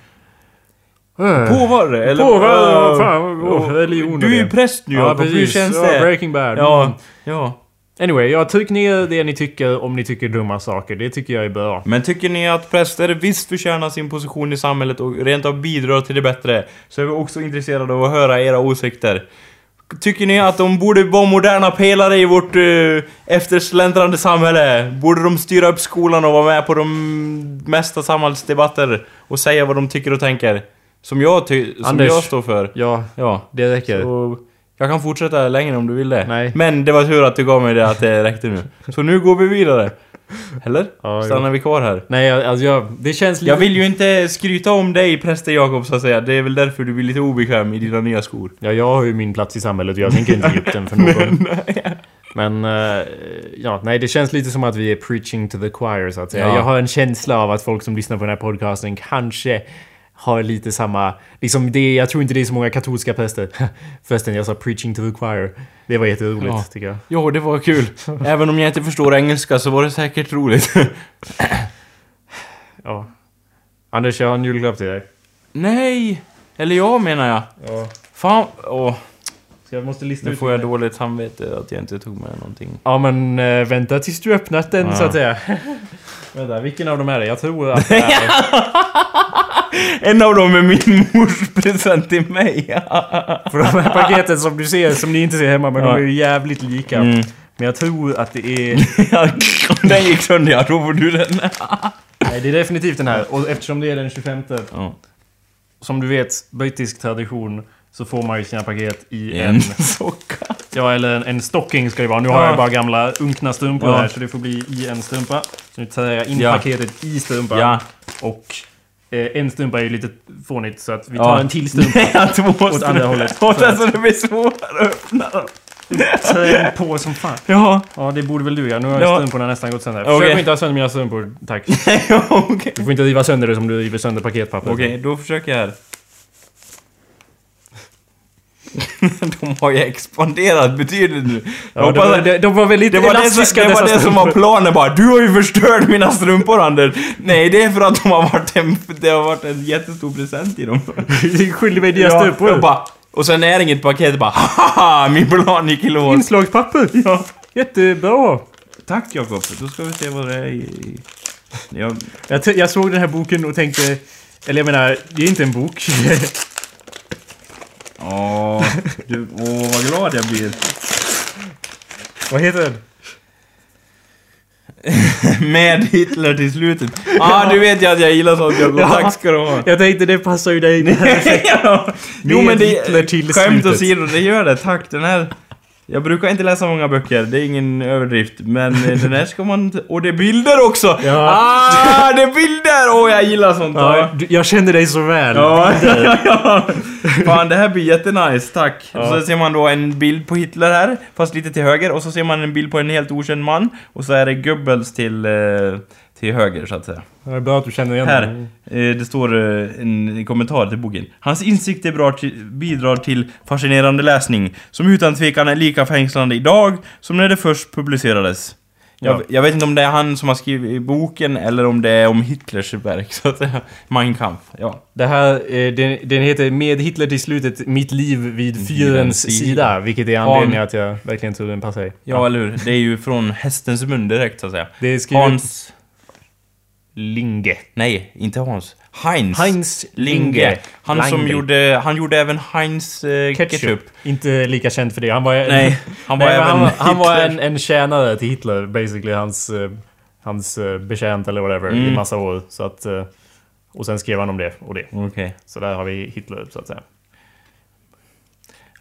Eh. På var det? Eller? På vad? Ja. Fan, vad religion Du är ju präst nu Ja, Jakob. Hur känns Ja, det? Breaking Bad. Ja. Mm. Ja. Anyway, jag tryck ner det ni tycker om ni tycker dumma saker. Det tycker jag är bra. Men tycker ni att präster visst förtjänar sin position i samhället och rent av bidrar till det bättre, så är vi också intresserade av att höra era åsikter. Tycker ni att de borde vara moderna pelare i vårt uh, eftersläntrande samhälle? Borde de styra upp skolan och vara med på de mesta samhällsdebatter och säga vad de tycker och tänker? Som jag, ty- som Anders. jag står för. Ja, Ja. det räcker. Så jag kan fortsätta längre om du vill det. Nej. Men det var tur att du gav mig det att det räckte nu. Så nu går vi vidare. Eller? Ja, Stannar ja. vi kvar här? Nej, alltså jag... Det känns lite... Jag vill ju inte skryta om dig, präster Jakob, så att säga. Det är väl därför du blir lite obekväm i dina nya skor. Ja, jag har ju min plats i samhället och jag tänker inte ge upp den för någon. Men, eh, ja, nej, det känns lite som att vi är preaching to the choir, så att säga. Ja. Jag har en känsla av att folk som lyssnar på den här podcasten kanske har lite samma... Liksom det, jag tror inte det är så många katolska präster. Förresten, jag sa preaching to the choir. Det var jätteroligt, Ja. tycker jag. Jo, det var kul. Även om jag inte förstår engelska så var det säkert roligt. Ja. Anders, jag har en julklapp till dig. Nej! Eller jag menar jag. Ja. Fan, åh. Så jag måste lista Nu ut... får jag dåligt samvete att jag inte tog med någonting. Ja, men äh, vänta tills du öppnat den, Ja. så att säga. vänta, vilken av dem är det? Jag tror att det är... En av dem är min mors present till mig. För de här paketen som du ser, som ni inte ser hemma, men Ja. de är ju jävligt lika. Mm. Men jag tror att det är... Om den gick sönder, ja, då får du den. Nej, det är definitivt den här. Och eftersom det är den 25, Ja. som du vet, brittisk tradition, så får man ju sina paket i en... En socka. Ja, eller en, en stocking ska det vara. Nu har Ja. jag bara gamla unkna strumpor Ja. här, så det får bli i en strumpa. Så nu tar jag in Ja. paketet i strumpan. Ja. Och en strumpa är ju lite fånigt, så att vi tar Ja. en till strumpa. Jag två Åt andra hållet. Och sen så det blir svårare att öppna. Träng på som fan. Ja. Ja, det borde väl du göra. Nu har Ja. strumporna nästan gått sönder. Försök Okej. att inte ha sönder mina strumpor, tack. ja, okej. Du får inte riva sönder det som du river sönder paketpapper. Okej, då försöker jag här. De har ju expanderat betydligt nu. Ja, hoppas de, att- de, de var väldigt det var det, elastiska som, det, var det som var planen bara. Du har ju förstört mina strumpor Anders! Nej, det är för att de har varit en, det har varit en jättestor present i dem. Du skyldig mig dina Ja, strumpor. och, bara, och sen är det inget paket bara haha, min plan gick i lås. Inslagspapper. Ja. Jättebra. Tack Jakob, då ska vi se vad det är i... Jag, Jag, jag såg den här boken och tänkte... Eller jag menar, det är inte en bok. Åh, du, åh vad glad jag blir. Vad heter den? Med Hitler till slutet. Ja, ah, du vet ju att jag gillar sånt Jakob. Tack ska du ha. Jag tänkte det passar ju dig ja. Jo men det... Hitler till Skämt slutet. åsido, det gör det. Tack. Den här... Jag brukar inte läsa många böcker, det är ingen överdrift. Men eh, den här ska man... Och det är bilder också! Ja. Ah, det är bilder! Åh, jag gillar sånt. Ja, du- jag känner dig så väl. Ja. Fan, det här blir jättenice, tack. Ja. Så ser man då en bild på Hitler här, fast lite till höger. Och så ser man en bild på en helt okänd man. Och så är det Goebbels till, eh, till höger, så att säga. Det är bra att du känner igen Här, eh, det står eh, en kommentar till boken. Hans insikter bidrar till, bidrar till fascinerande läsning, som utan tvekan är lika fängslande idag som när det först publicerades. Jag, Ja. jag vet inte om det är han som har skrivit boken, eller om det är om Hitlers verk, så att säga. Mein Kampf, ja. Det här, eh, den, den heter Med Hitler till slutet, Mitt liv vid fyrens sida. sida. Vilket är anledningen att jag verkligen tror den passar dig. Ja, eller hur? Det är ju från hästens mun direkt, så att säga. Det är skrivet... Hans... Linge. Nej, inte Hans. Heinz. Heinz Linge. Linge. Han som Lange. gjorde... Han gjorde även Heinz eh, Ketchup. ketchup. Inte lika känd för det. Han var, Nej, han var Nej, även han, var- han var en, en tjänare till Hitler, basically. Hans, eh, hans eh, betjänt eller whatever, i Mm. massa år. Så att, eh, och sen skrev han om det och det. Okej. Så där har vi Hitler, så att säga.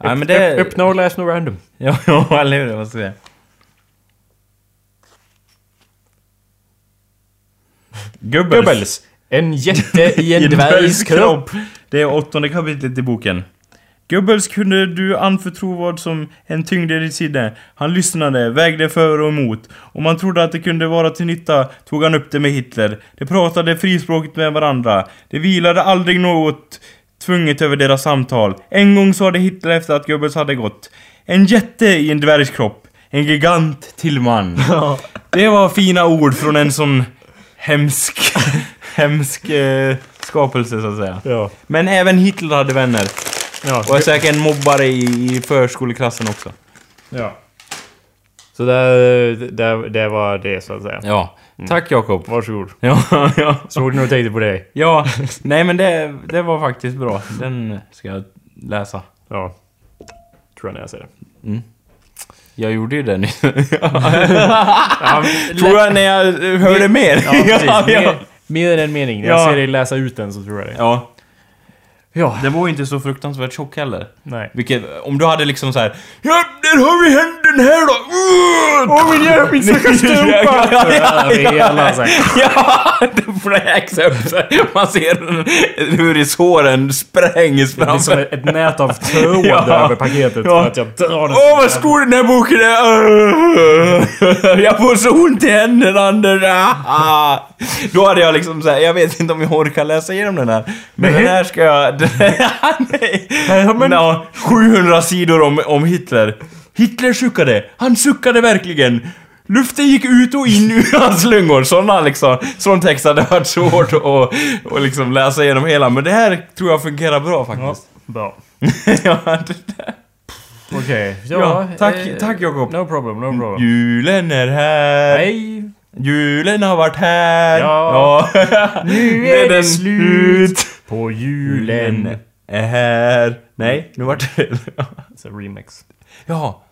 Ja, men Öpp- det... Öppna och läs nog random. Ja, eller hur? Vad ska jag säga? Goebbels. Goebbels. En jätte i en dvärgs kropp. Det är åttonde kapitlet i boken. Goebbels kunde du anförtro vad som en tyngde i ditt sinne. Han lyssnade, vägde för och emot. Om man trodde att det kunde vara till nytta tog han upp det med Hitler. De pratade frispråkigt med varandra. Det vilade aldrig något tvunget över deras samtal. En gång sade Hitler efter att Goebbels hade gått. En jätte i en dvärgskropp. En gigant till man. Det var fina ord från en sån hemsk, hemsk eh, skapelse så att säga. Ja. Men även Hitler hade vänner. Ja. Och är säkert en mobbare i, i förskoleklassen också. ja. Så där, där, det var det, så att säga. Ja. Tack Jakob. Varsågod. Ja, ja. Såg du något tänkte på dig? Ja, nej men det, det var faktiskt bra. Den ska jag läsa. Ja. Tror jag när jag säger det. Jag gjorde ju den. Ja, Tror jag när jag hörde mer. Ja, precis. Mer, mer än en mening. När jag Ja. ser dig läsa ut den så tror jag det. ja. Ja. Den var ju inte så fruktansvärt tjock heller. Nej. Vilket, om du hade liksom så här. Ja, där har vi händen här då! Åh min jävla min stackars strumpa! Ja, ja, ja, Det ja, fläks upp så. Man ser hur i såren sprängs Det är som ett, ett nät av tråd Ja. över paketet. Ja. För att jag drar. Åh vad stor den här boken är! Jag får så ont i händerna Anders! Då hade jag liksom såhär, jag vet inte om jag orkar läsa igenom den här. Men den här ska jag... Nej! Ja, men- Nå, 700 sidor om, om Hitler. Hitler suckade. Han suckade verkligen. Luften gick ut och in ur hans lungor. Såna liksom, sån text hade varit svårt att, att liksom läsa igenom hela. Men det här tror jag fungerar bra Ja, faktiskt. bra. Ja, det där. Okej. Ja, Ja, tack- eh, tack, Jakob. No problem, no problem. Julen är här. Nej. Julen har varit här. Ja. Ja. Nu är det slut på julen. är här. Nej, nu vart det... It's a remix. Ja.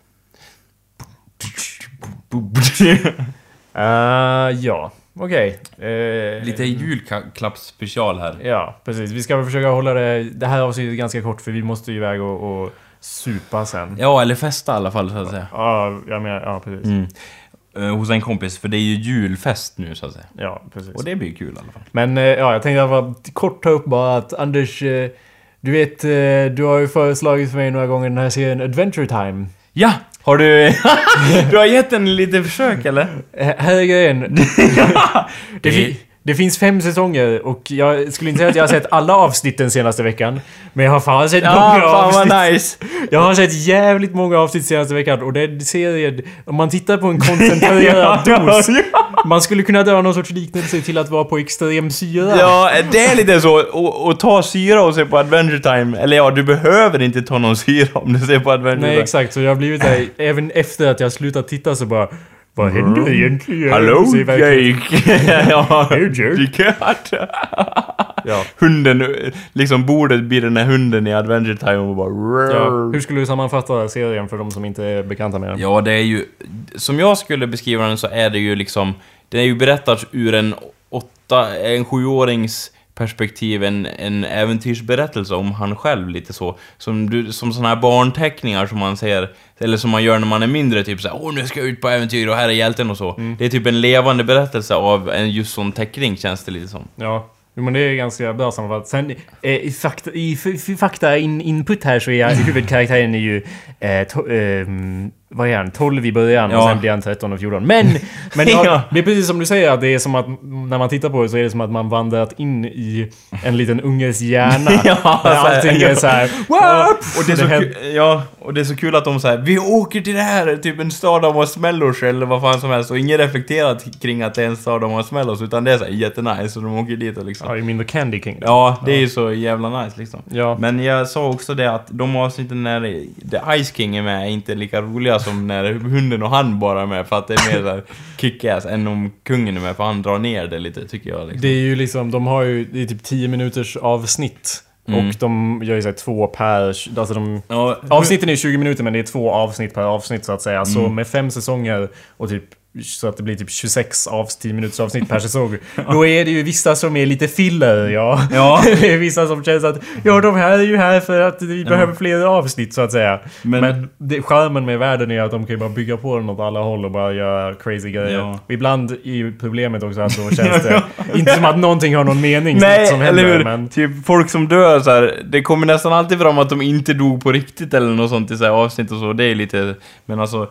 Uh, ja, okej. Eh, Lite julklappsspecial här. Ja, precis. Vi ska väl försöka hålla det, det här avsnittet ganska kort för vi måste ju iväg och, och supa sen. Ja, eller festa i alla fall så att säga. Ja, jag menar, ja precis. Mm. Eh, hos en kompis, för det är ju julfest nu så att säga. Ja, precis. Och det blir kul i alla fall. Men eh, ja, jag tänkte bara kort ta upp bara att Anders, eh, du vet, du har ju föreslagit för mig några gånger den här serien Adventure Time. Ja! Har du... du har gett en lite försök eller? Här är grejen. det, det finns fem säsonger och jag skulle inte säga att jag har sett alla avsnitt den senaste veckan. Men jag har fan sett många Ja, fan avsnitt. vad nice! Jag har sett jävligt många avsnitt senaste veckan och den serien, om man tittar på en koncentrerad dos. Man skulle kunna dra någon sorts liknelse till att vara på extrem syra. Ja, det är lite så. Och, och ta syra och se på Adventure Time. Eller ja, du behöver inte ta någon syra om du ser på Adventure Nej Time. exakt, så jag har blivit där, även efter att jag slutat titta så bara Vad händer egentligen? Mm. Hallå Så är verkligen- Jake! ja, Hej, Jake. Ja. Hunden, liksom bordet blir den här hunden i Adventure Time och bara... Ja. Hur skulle du sammanfatta serien för de som inte är bekanta med den? Ja, det är ju... Som jag skulle beskriva den så är det ju liksom... Den är ju berättad ur en åtta... En sjuårings perspektiv, en, en äventyrsberättelse om han själv lite så. Som, du, som såna här barnteckningar som man ser, eller som man gör när man är mindre, typ såhär Åh, nu ska jag ut på äventyr och här är hjälten och så. Det är typ en levande berättelse av en just sån teckning, känns det lite som. Ja. Men det är ganska bra sammanfattat. Sen eh, i fakta, i, f- fakta in, input här så är huvudkaraktären är ju... Eh, to, eh, vad är han? 12 i början och Ja. sen blir han 13 och 14. Men! men ja, det är precis som du säger, att det är som att när man tittar på det så är det som att man vandrat in i en liten unges hjärna. Ja, där allting ja. är såhär... Och det, är så kul, ja, och det är så kul att de säger Vi åker till det här, typ en stad av marshmallows eller vad fan som helst och ingen reflekterat kring att det är en stad av marshmallows utan det är såhär jättenice och de åker dit och liksom Ja, i mindre Candy King. Ja, det är ju så jävla nice liksom. Ja. Men jag sa också det att de avsnitten när The Ice King är med är inte lika roliga som när hunden och han bara är med för att det är mer såhär kick-ass än om kungen är med för han drar ner det lite tycker jag liksom. Det är ju liksom, de har ju, det är typ 10 minuters avsnitt. Mm. Och de gör ju såhär två per, alltså de... Ja, Avsnitten är 20 minuter men det är två avsnitt per avsnitt så att säga. Så Mm. med fem säsonger och typ så att det blir typ 26 av 10 minuters avsnitt per säsong. Då är det ju vissa som är lite filler, ja. Ja. det är vissa som känns att ja, de här är ju här för att vi behöver fler avsnitt så att säga. Men, Men- det, charmen med världen är att de kan ju bara bygga på den åt alla håll och bara göra crazy grejer. Ja. Ibland är problemet också att då känns det inte som att någonting har någon mening Nej, som eller händer. hur? Men, Typ folk som dör så här, det kommer nästan alltid fram att de inte dog på riktigt eller något sånt i så här avsnitt och så, det är lite... Men alltså...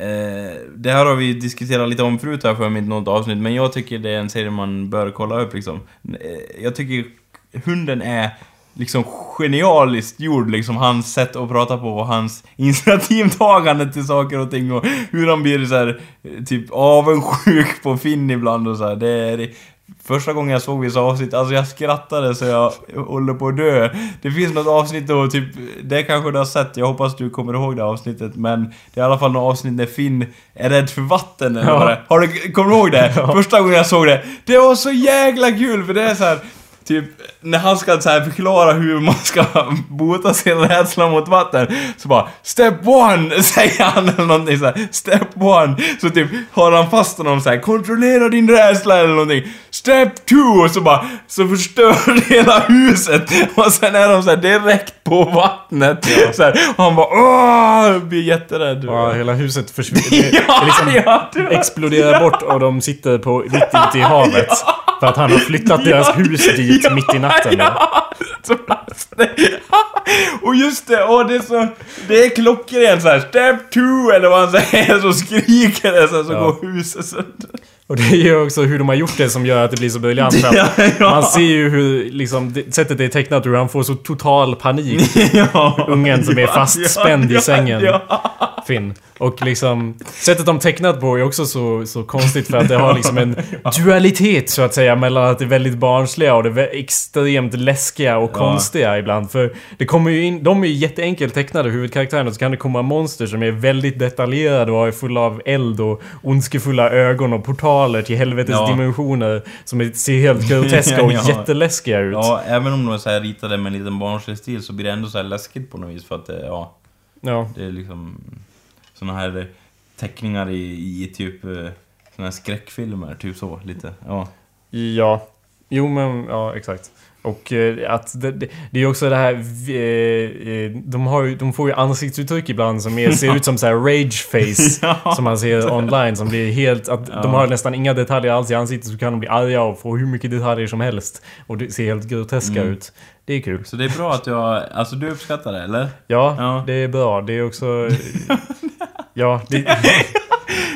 Eh, det här har vi diskuterat lite om förut här för mig i något avsnitt, men jag tycker det är en serie man bör kolla upp liksom. Eh, jag tycker hunden är liksom genialiskt gjord, liksom hans sätt att prata på och hans initiativtagande till saker och ting och hur han blir så här, eh, typ avundsjuk på Finn ibland och så här. Det är Första gången jag såg vissa avsnitt, alltså jag skrattade så jag håller på att dö. Det finns något avsnitt då, typ, det kanske du har sett, jag hoppas du kommer ihåg det avsnittet, men det är i alla fall något avsnitt när Finn är rädd för vatten eller Ja. Har du, kommer du ihåg det? Första gången jag såg det, det var så jäkla kul för det är så här. Typ, när han ska så här förklara hur man ska bota sin rädsla mot vatten Så bara Step one! Säger han eller någonting så här. Step one! Så typ har han fast honom så här. Kontrollera din rädsla eller någonting Step two! Och så bara Så förstör hela huset Och sen är de så här direkt på vattnet så här. Och han bara åh! Blir jätterädd ja, hela huset försvinner. Ja, liksom ja, exploderar bort och de sitter på, mitt ute i havet. För att han har flyttat deras hus dit mitt i natten. Ja! Och just det, åh det är så... Det är klockrent såhär, step two eller vad han säger, så skriker det så, så Ja. går huset sönder. Och det är ju också hur de har gjort det som gör att det blir så briljant. Ja, ja. Man ser ju hur liksom, sättet det är tecknat hur han får så total panik. ja, Ungen som är ja, fastspänd i ja, sängen. Ja, Finn. Och liksom, sättet de tecknat på är också så, så konstigt för att det har liksom en dualitet så att säga mellan att det är väldigt barnsliga och det är extremt läskiga och konstiga ibland. För det kommer ju in, de är ju jätteenkelt tecknade, huvudkaraktärerna, så kan det komma monster som är väldigt detaljerade och är fulla av eld och ondskefulla ögon och portaler till helvetets Ja. dimensioner som ser helt groteska och Ja. jätteläskiga ut. ja, även om de är så här ritade med en liten barnslig stil så blir det ändå så här läskigt på något vis för att det, ja, Ja. det är liksom såna här teckningar i, i typ eh, såna här skräckfilmer, typ så, lite, ja. Ja. Jo men, ja exakt. Och eh, att det, det, det är också det här... Eh, de, har ju, de får ju ansiktsuttryck ibland som är, ser ut som så här rage face. Ja. Som man ser online som blir helt... Att Ja. De har nästan inga detaljer alls i ansiktet så kan de bli arga och få hur mycket detaljer som helst. Och det ser helt groteska Mm. ut. Det är kul. Så det är bra att jag, alltså du uppskattar det, eller? Ja, Ja. det är bra. Det är också... ja, det,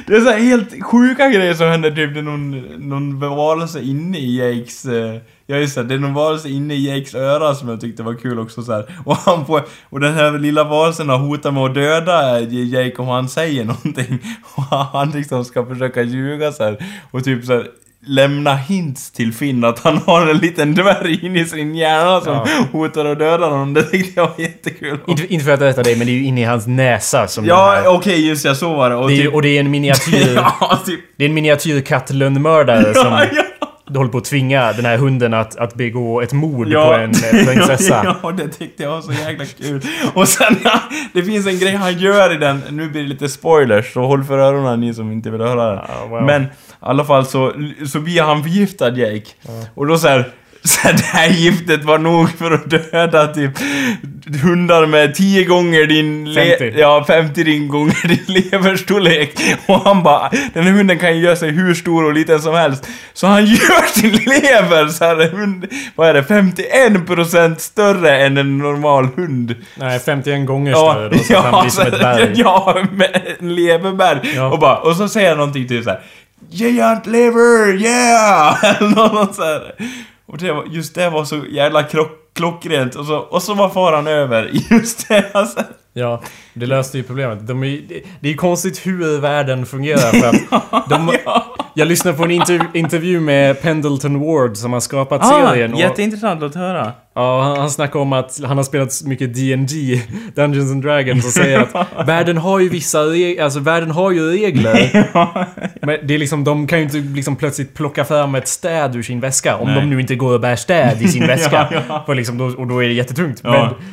Det är så här helt sjuka grejer som händer, typ det är någon, någon varelse inne i Jakes... Eh, ja just det, det är någon varelse inne i Jakes öra som jag tyckte var kul också så här. Och han får, och den här lilla varelsen har hotat med att döda Jake om han säger någonting. Och han liksom ska försöka ljuga så här. Och typ så här lämna hints till Finn att han har en liten dvärg inne i sin hjärna som Ja. hotar att döda honom. Det tyckte jag var jättekul. inte, inte för att rätta dig, men det är ju inne i hans näsa som Ja, okej, just ja, så var det. Och det är, typ, och det är en miniatyr... ja, typ... Det är en miniatyr kattlundmördare som... Ja, ja. håller på att tvinga den här hunden att, att begå ett mord på en eh, prinsessa. ja, det tyckte jag var så jäkla kul. Och sen, det finns en grej han gör i den, nu blir det lite spoilers, så håll för öronen ni som inte vill höra det. Ja, wow. Men i alla fall så, så blir han förgiftad Jake. Och då så här, så här, det här giftet var nog för att döda typ hundar med 10 gånger din... le- 50. Ja, 50 din gånger din leverstorlek. Och han bara, den här hunden kan ju göra sig hur stor och liten som helst. Så han gör sin lever så här, hund, vad är det, 51% större än en normal hund. Nej, 51 gånger större då, så att han blir som ett berg. ja, med en leverberg. Ja. Och, bara, och så säger han någonting typ såhär Giant lever, yeah! Eller något så här. Och det var, just det var så jävla krock, klockrent. Och så, och så var faran över just det. Alltså. Ja, det löste ju problemet. De är, det, är konstigt hur världen fungerar för att de, Jag lyssnade på en intervju, intervju med Pendleton Ward som har skapat serien. och- Ah, jätteintressant att höra. Ja, han, han snackar om att han har spelat mycket D&D, Dungeons and Dragons, och säger att världen har ju vissa regler, alltså världen har ju regler. Men det är liksom, de kan ju inte liksom plötsligt plocka fram ett städ ur sin väska, om Nej. de nu inte går och bär städ i sin väska. Ja, ja. För liksom, då, och då är det jättetungt. Ja. Men,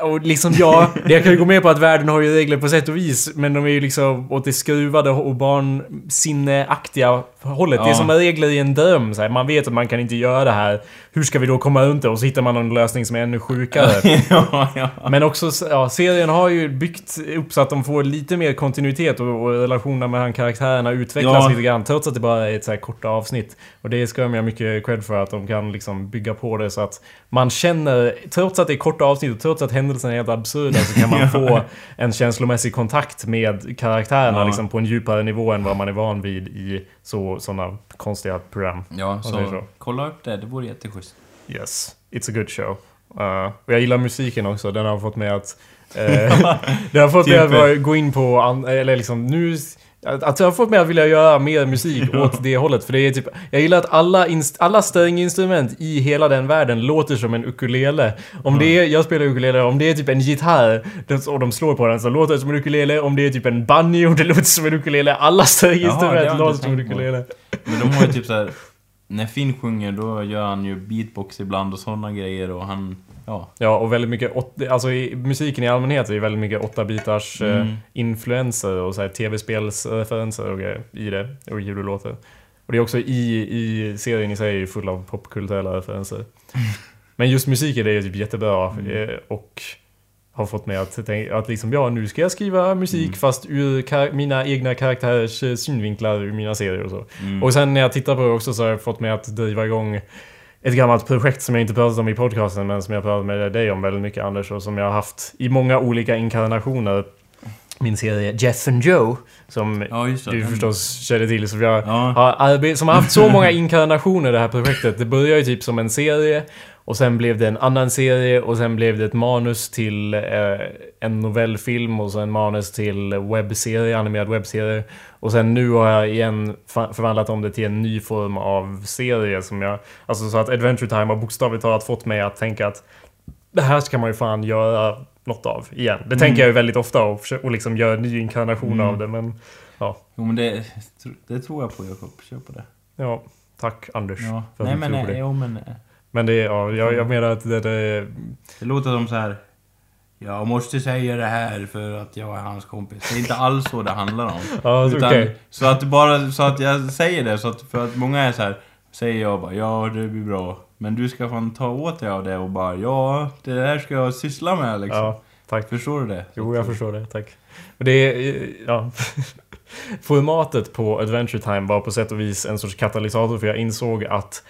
och liksom ja, det jag kan ju gå med på att världen har ju regler på sätt och vis, men de är ju liksom åt det skruvade och barnsinneaktiga hållet. Det är Ja. som regler i en dröm. Så här. Man vet att man kan inte göra det här. Hur ska vi då komma runt det? Och så hittar man någon lösning som är ännu sjukare. ja, ja. Men också, ja, serien har ju byggt upp så att de får lite mer kontinuitet och, och relationerna mellan karaktärerna utvecklas Ja. lite grann. Trots att det bara är ett så här korta avsnitt. Och det ska de ha mycket cred för att de kan liksom bygga på det så att man känner, trots att det är korta avsnitt och trots att händelserna är helt absurda så kan man få en känslomässig kontakt med karaktärerna Ja. liksom på en djupare nivå än vad man är van vid i så, sådana konstiga program. Ja, så så. kolla upp det, det vore jätteschysst. Yes, it's a good show. Uh, och jag gillar musiken också, den har fått mig att... Uh, den har fått mig att Typ, gå in på... Eller liksom nu... Att att jag har fått mig att vilja göra mer musik åt det hållet. För det är typ... Jag gillar att alla, alla stränginstrument i hela den världen låter som en ukulele. Om det är... Jag spelar ukulele, om det är typ en gitarr och de slår på den så låter det som en ukulele. Om det är typ en banjo, det låter som en ukulele. Alla stränginstrument låter som en ukulele. Men de har ju typ så här. När Finn sjunger då gör han ju beatbox ibland och sådana grejer och han... Ja. Ja, och väldigt mycket... Alltså i, musiken i allmänhet är ju väldigt mycket 8-bitars eh, Mm. influenser och så här tv-spelsreferenser och grejer i det. Och hur det låter. Och det är också i, i serien i sig full av popkulturella referenser. Men just musiken är ju typ jättebra Mm. eh, och har fått mig att tänka att liksom, ja nu ska jag skriva musik Mm. fast ur mina egna karaktärers eh, synvinklar ur mina serier och så. Mm. Och sen när jag tittar på det också så har jag fått mig att driva igång ett gammalt projekt som jag inte pratat om i podcasten men som jag pratat med dig om väldigt mycket Anders och som jag har haft i många olika inkarnationer. Min serie Jeff and Joe som Ja, det. du Den- förstås känner till som jag Ja. har som har haft så många inkarnationer det här projektet. Det började ju typ som en serie och sen blev det en annan serie och sen blev det ett manus till eh, en novellfilm och sen manus till webbserie, animerad webbserie. Och sen nu har jag igen förvandlat om det till en ny form av serie som jag... Alltså så att Adventure Time har bokstavligt talat fått mig att tänka att det här ska man ju fan göra något av igen. Det tänker jag ju väldigt ofta och, och liksom göra en ny inkarnation Mm. av det men... Ja, Jo men det, det tror jag på Jakob. Kör på det. ja. Tack Anders. Ja. för att Nej du men, tror på det. jo, men eh, Men det är, ja, jag, jag menar att det, det det låter som så här. Jag måste säga det här för att jag är hans kompis. Det är inte alls så det handlar om. Ja, Utan, okej. Så att bara, så att jag säger det, så att, för att många är så här. Säger jag bara, ja det blir bra. Men du ska fan ta åt dig av det och bara, ja det där ska jag syssla med liksom. Ja, tack. Förstår du det? Jo, jag förstår det. Tack. Men det är, ja. Formatet på Adventure Time var på sätt och vis en sorts katalysator för jag insåg att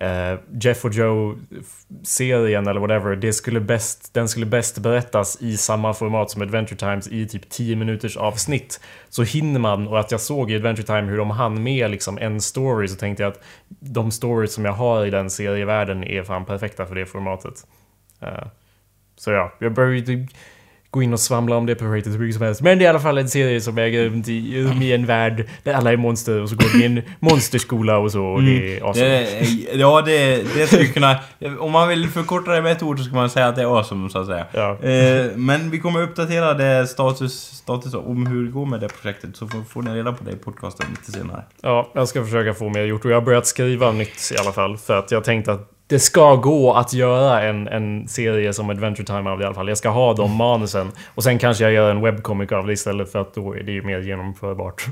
Eh, Jeff och Joe-serien eller whatever, det skulle bäst, den skulle bäst berättas i samma format som Adventure Times i typ 10 minuters avsnitt. Så hinner man, och att jag såg i Adventure Time hur de hann med liksom en story så tänkte jag att de stories som jag har i den serievärlden är fan perfekta för det formatet. Eh, så ja, jag började gå in och svamla om det projektet hur mycket som helst. Men det är i alla fall en serie som äger rum i, i en värld där alla är monster och så går det i en monsterskola och så och det är awesome. Det, ja, det, det skulle kunna... Om man vill förkorta det med ett ord så ska man säga att det är awesome, så att säga. Ja. Eh, men vi kommer uppdatera det status, status om hur det går med det projektet, så får, får ni reda på det i podcasten lite senare. Ja, jag ska försöka få mer gjort och jag har börjat skriva nytt i alla fall. För att jag tänkte att det ska gå att göra en, en serie som Adventure Time av det i alla fall. Jag ska ha de manusen. Och sen kanske jag gör en webcomic av det istället för att då är det ju mer genomförbart.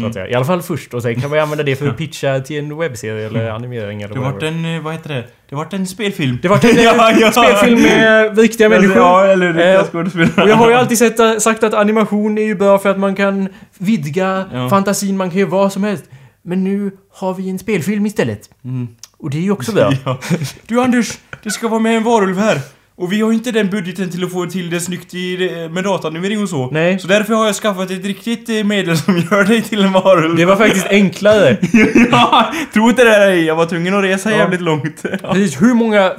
Så att jag, I alla fall först. Och sen kan man använda det för att pitcha till en webbserie eller animering eller Det vart en, eh, vad heter det? Det vart en spelfilm. Det vart en Ja, ja. spelfilm med riktiga människor. Ja, eller riktiga Eh, skådespelare. Och jag har ju alltid sett, sagt att animation är ju bra för att man kan vidga Ja. fantasin, man kan göra vad som helst. Men nu har vi en spelfilm istället. Och det är ju också bra. Ja. Du Anders, det ska vara med en varulv här. Och vi har inte den budgeten till att få till det snyggt i, med datanimering och så. Nej. Så därför har jag skaffat ett riktigt eh, medel som gör dig till en varulv. Det var faktiskt enklare. ja, tro inte det där jag var tvungen att resa Ja. jävligt långt. Ja. Precis, hur många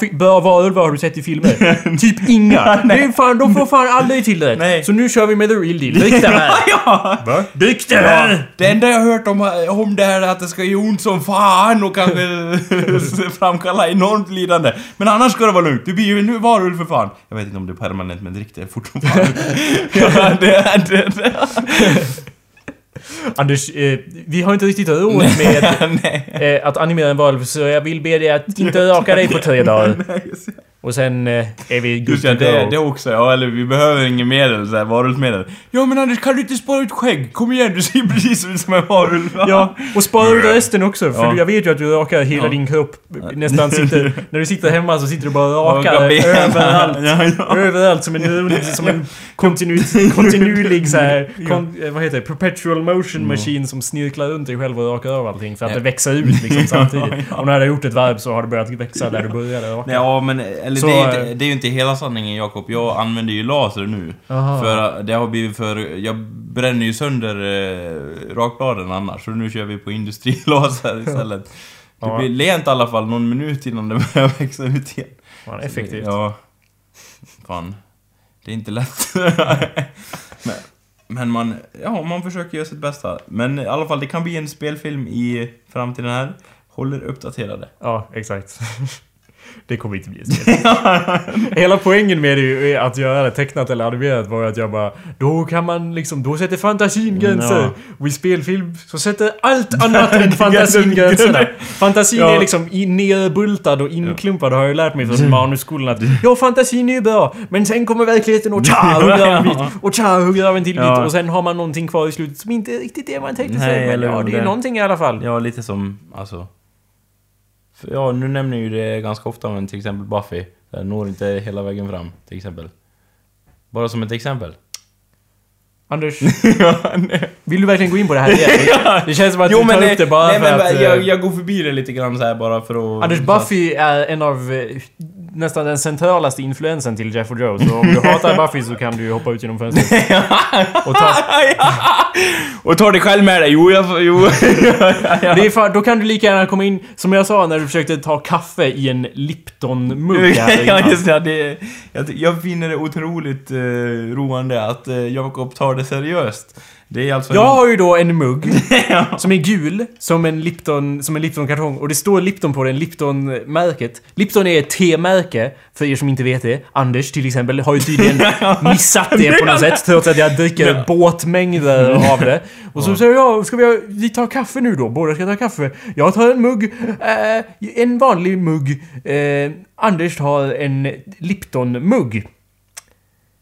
fi- bra varulvar har du sett i filmer? typ inga. Det är fan, de får fan aldrig till det. Nej. Så nu kör vi med the real deal. Drick det här! ja. Drick det Ja, här! det enda jag har hört om, om det här är att det ska göra ont som fan och kanske framkalla enormt lidande. Men annars ska det vara lugnt. Du blir ju en varulv för fan. Jag vet inte om det är permanent men drick det ja, det är det. det. Anders, eh, vi har inte riktigt råd med eh, att animera en varulv så jag vill be dig att inte raka dig på tre dagar. Och sen eh, är vi good Just to ja, go. det, det också. Ja, eller vi behöver inget medel, så här, varulvsmedel. Ja men Anders, kan du inte spara ut skägg? Kom igen, du ser precis ut som en varulv. Ja, och spara ut resten också. För Ja. jag vet ju att du rakar hela Ja. din kropp. Nästan sitter... När du sitter hemma så sitter du bara och rakar överallt. Ja, ja. Överallt som en, som en kontinu, kontinuerlig så här, kon, eh, vad heter det? Perpetual motion machine som snirklar runt dig själv och rakar av allting för att det växer ut liksom samtidigt. När du har gjort ett varv så har det börjat växa där du började raka. Ja, men eller Så, det, är, eh, inte- det är ju inte hela sanningen Jakob. Jag använder ju laser nu. Aha. För eh, det har blivit för... Jag bränner ju sönder eh, rakbladen annars. Så nu kör vi på industrilaser istället. Det Ja. blir lent i alla fall någon minut innan det börjar växa ut igen. Fan, effektivt. Ja. Fan. Det är inte lätt. men, men man... Ja, man försöker göra sitt bästa. Men i alla fall, det kan bli en spelfilm i framtiden här. Håller uppdaterade. Ja, exakt. Det kommer inte bli ett. Hela poängen med det ju är att göra det tecknat eller animerat var ju att jag bara Då kan man liksom, då sätter fantasin gränser. Ja. Och i spelfilm så sätter allt annat än fantasin gränserna. Fantasin Ja. är liksom nerbultad och inklumpad har jag ju lärt mig från manusskolan att Ja, fantasin är ju bra. Men sen kommer verkligheten och tja, hugger av en bit. Och tja, hugger av en till Ja. bit. Och sen har man någonting kvar i slutet som inte riktigt är vad man tänkte sig. Men ja, det är det- någonting i alla fall. Ja, lite som, alltså... Ja, nu nämner ju det ganska ofta, men till exempel Buffy. Den når inte hela vägen fram, till exempel. Bara som ett exempel. Anders, ja, nej. vill du verkligen gå in på det här igen? Det känns som att Jo du tar men, upp det bara nej, för men att... eh, jag, jag går förbi det lite grann så här bara för att... Anders Buffy är en av eh, nästan den centralaste influensen till Jeff och Joe. Så om du hatar Buffy så kan du ju hoppa ut genom fönstret. Och ta, Och tar dig själv med dig. Jo, jag... Jo. det är fan, då kan du lika gärna komma in, som jag sa när du försökte ta kaffe i en Lipton-mugg ja, just det. det jag, jag finner det otroligt eh, roande att uh, Jakob tar det seriöst. Det är alltså... Jag har ju då en mugg ja. som är gul, som en Lipton, som en Lipton-kartong. Och det står Lipton på den, Lipton-märket. Lipton är ett te-märke, för er som inte vet det. Anders till exempel har ju tydligen missat det på något sätt, trots att jag dricker båtmängder av det. Och så säger jag, ska vi, vi tar kaffe nu då? Båda ska ta kaffe. Jag tar en mugg, eh, en vanlig mugg. Eh, Anders tar en Lipton-mugg.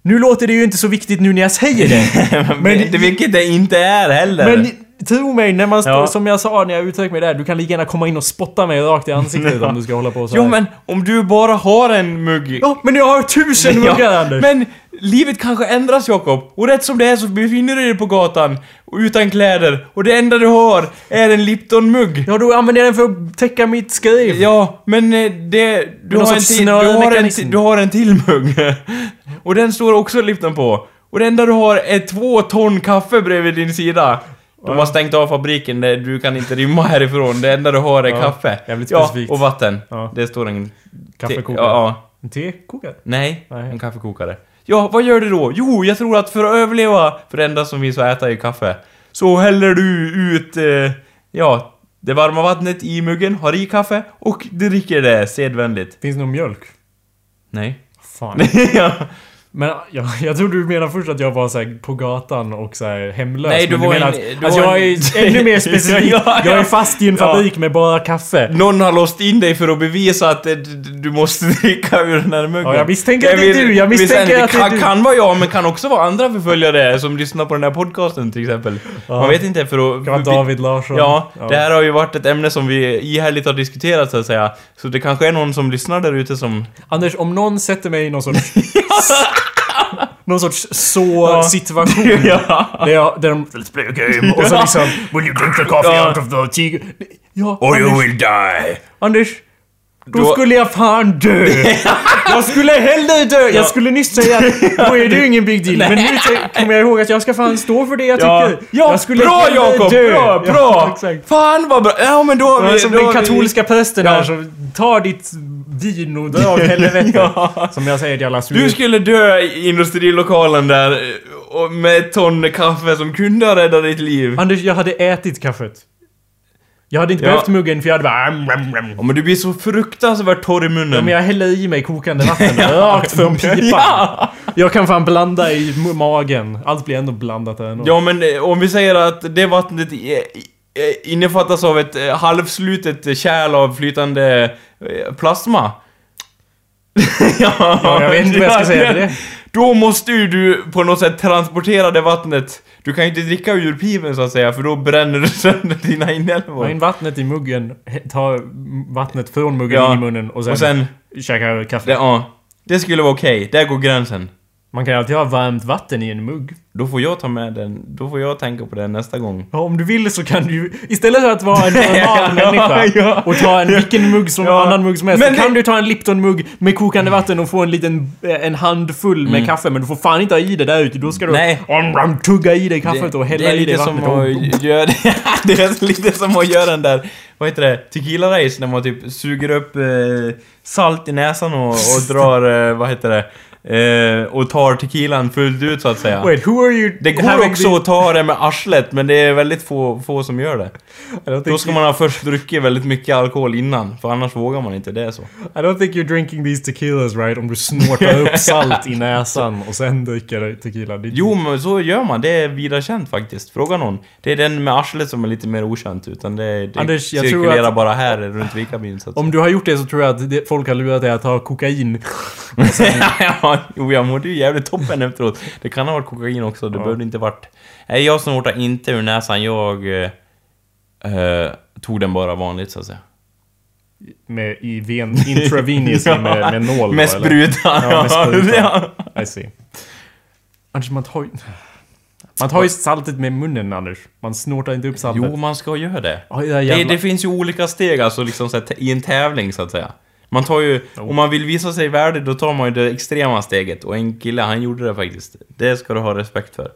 Nu låter det ju inte så viktigt nu när jag säger det. Men det, vilket det inte är heller. Men tro mig, när man, Ja. som jag sa när jag uttryckte mig där, du kan lika gärna komma in och spotta mig rakt i ansiktet om du ska hålla på så Jo här. men om du bara har en mugg... Ja, men jag har tusen muggar Anders! Men livet kanske ändras Jakob. Och rätt som det är så befinner du dig på gatan utan kläder. Och det enda du har är en Lipton-mugg. Ja, då använder jag den för att täcka mitt skriv. Ja, men eh, det... Du har, en till, du, har en, du har en till mugg. Och den står också Lipton på. Och det enda du har är två ton kaffe bredvid din sida. De har stängt av fabriken, du kan inte rymma härifrån. Det enda du har är Ja, kaffe. jävligt ja, specifikt. och vatten. Ja. Det står en... Kaffekokare. Ja. En tekokare? Nej, Nej. en kaffekokare. Ja, vad gör du då? Jo, jag tror att för att överleva, för det enda som finns att äta är kaffe, så häller du ut, eh, ja, det varma vattnet i muggen, har i kaffe och dricker det sedvänligt. Finns det någon mjölk? Nej. Fan. ja. Men ja, jag trodde du menade först att jag var så här, på gatan och så här, hemlös. Nej, du men var menar en- att, du alltså, var jag en- är ännu mer specifik. Ja, ja. Jag är fast i en Ja. fabrik med bara kaffe. Någon har låst in dig för att bevisa att eh, du måste dricka ur den här muggen. Ja, jag misstänker att det är du, jag misstänker att det är kan, du. kan vara jag, men kan också vara andra förföljare som lyssnar på den här podcasten till exempel. Man vet inte för att... Kan vara David Larsson. Ja, det här har ju varit ett ämne som vi ihärdigt har diskuterat så att säga. Så det kanske är någon som lyssnar där ute som... Anders, om någon sätter mig i någon sorts... någon sorts så-situation. Ja. Där, jag, där de... Let's play a game. Och så liksom... Will you drink the coffee Ja. out of the tea... Ja, Or you Anders, will die! Anders. Då Då- skulle jag fan dö! Jag skulle hellre dö! Jag skulle nyss säga att då är det ju ingen big deal. Men nu kommer jag ihåg att jag ska fan stå för det jag Ja, tycker. ja jag skulle bra Jakob! dö. Bra, Ja, bra! exakt. Fan vad bra! Ja men då har Ja, vi... som den katolska prästen Ja. här som tar ditt vin och drar åt helvete. Ja. Som jag säger till alla Du skulle dö i industrilokalen där och med ett ton kaffe som kunde ha räddat ditt liv. Anders, jag hade ätit kaffet. Jag hade inte Ja. behövt muggen för jag hade bara... Ja, men du blir så fruktansvärt torr i munnen. Ja, men jag häller i mig kokande vatten rakt från pipan. Ja. Jag kan fan blanda i magen. Allt blir ändå blandat ändå. Ja men eh, om vi säger att det vattnet innefattas av ett eh, halvslutet kärl av flytande eh, plasma. ja, Ja, jag vet inte vad jag ska säga till det. Då måste ju du på något sätt transportera det vattnet. Du kan ju inte dricka ur pipen så att säga, för då bränner du sönder dina Ta inälvor. in vattnet i muggen, ta vattnet från muggen Ja. in i munnen och sen, Och sen, käka kaffe. det, ja. Det skulle vara okej, där går gränsen. Man kan ju alltid ha varmt vatten i en mugg. Då får jag ta med den, då får jag tänka på det nästa gång. Ja, om du vill så kan du istället för att vara en normal människa ja. och ta en vilken mugg som Ja. annan mugg som helst, Men så kan du ta en Lipton-mugg med kokande vatten och få en liten, eh, en handfull med kaffe, men du får fan inte ha i det där ute. Då ska du Mm. Nej. tugga i dig kaffet och hälla i dig vattnet. att göra... det är lite som att göra den där... Vad heter det? Tequila-race när man typ suger upp eh, salt i näsan och, och drar... Eh, vad heter det? Eh, och tar tequilan fullt ut så att säga. Wait, who are you Det går också att ta det med arslet men det är väldigt få, få som gör det. Då ska man ha först druckit väldigt mycket alkohol innan, för annars vågar man inte, det är så. I don't think you're drinking these tequilas right om du snortar upp salt i näsan och sen dricker tequila. Jo, men så gör man. Det är vida känt faktiskt. Fråga någon. Det är den med arslet som är lite mer okänt, utan det, det Anders, cirkulerar att- bara här runt att Om du har gjort det så tror jag att folk har lurat dig att ta kokain. ja, jo, jag mådde ju jävligt toppen efteråt. Det kan ha varit kokain också, det Ja. behövde inte varit... Nej, jag snortade inte ur näsan, jag... Eh, eh, tog den bara vanligt så att säga. Med i ven, intravenously med, med nål Med sprutan. Ja, med sprutan. Ja. I see. Anders, man tar ju... Man tar ju saltet med munnen, Anders. Man snortar inte upp saltet. Jo, man ska göra det. Ja, det, Det, det finns ju olika steg alltså, liksom, så här, i en tävling så att säga. Man tar ju, om man vill visa sig värdig, då tar man ju det extrema steget. Och en kille, han gjorde det faktiskt. Det ska du ha respekt för.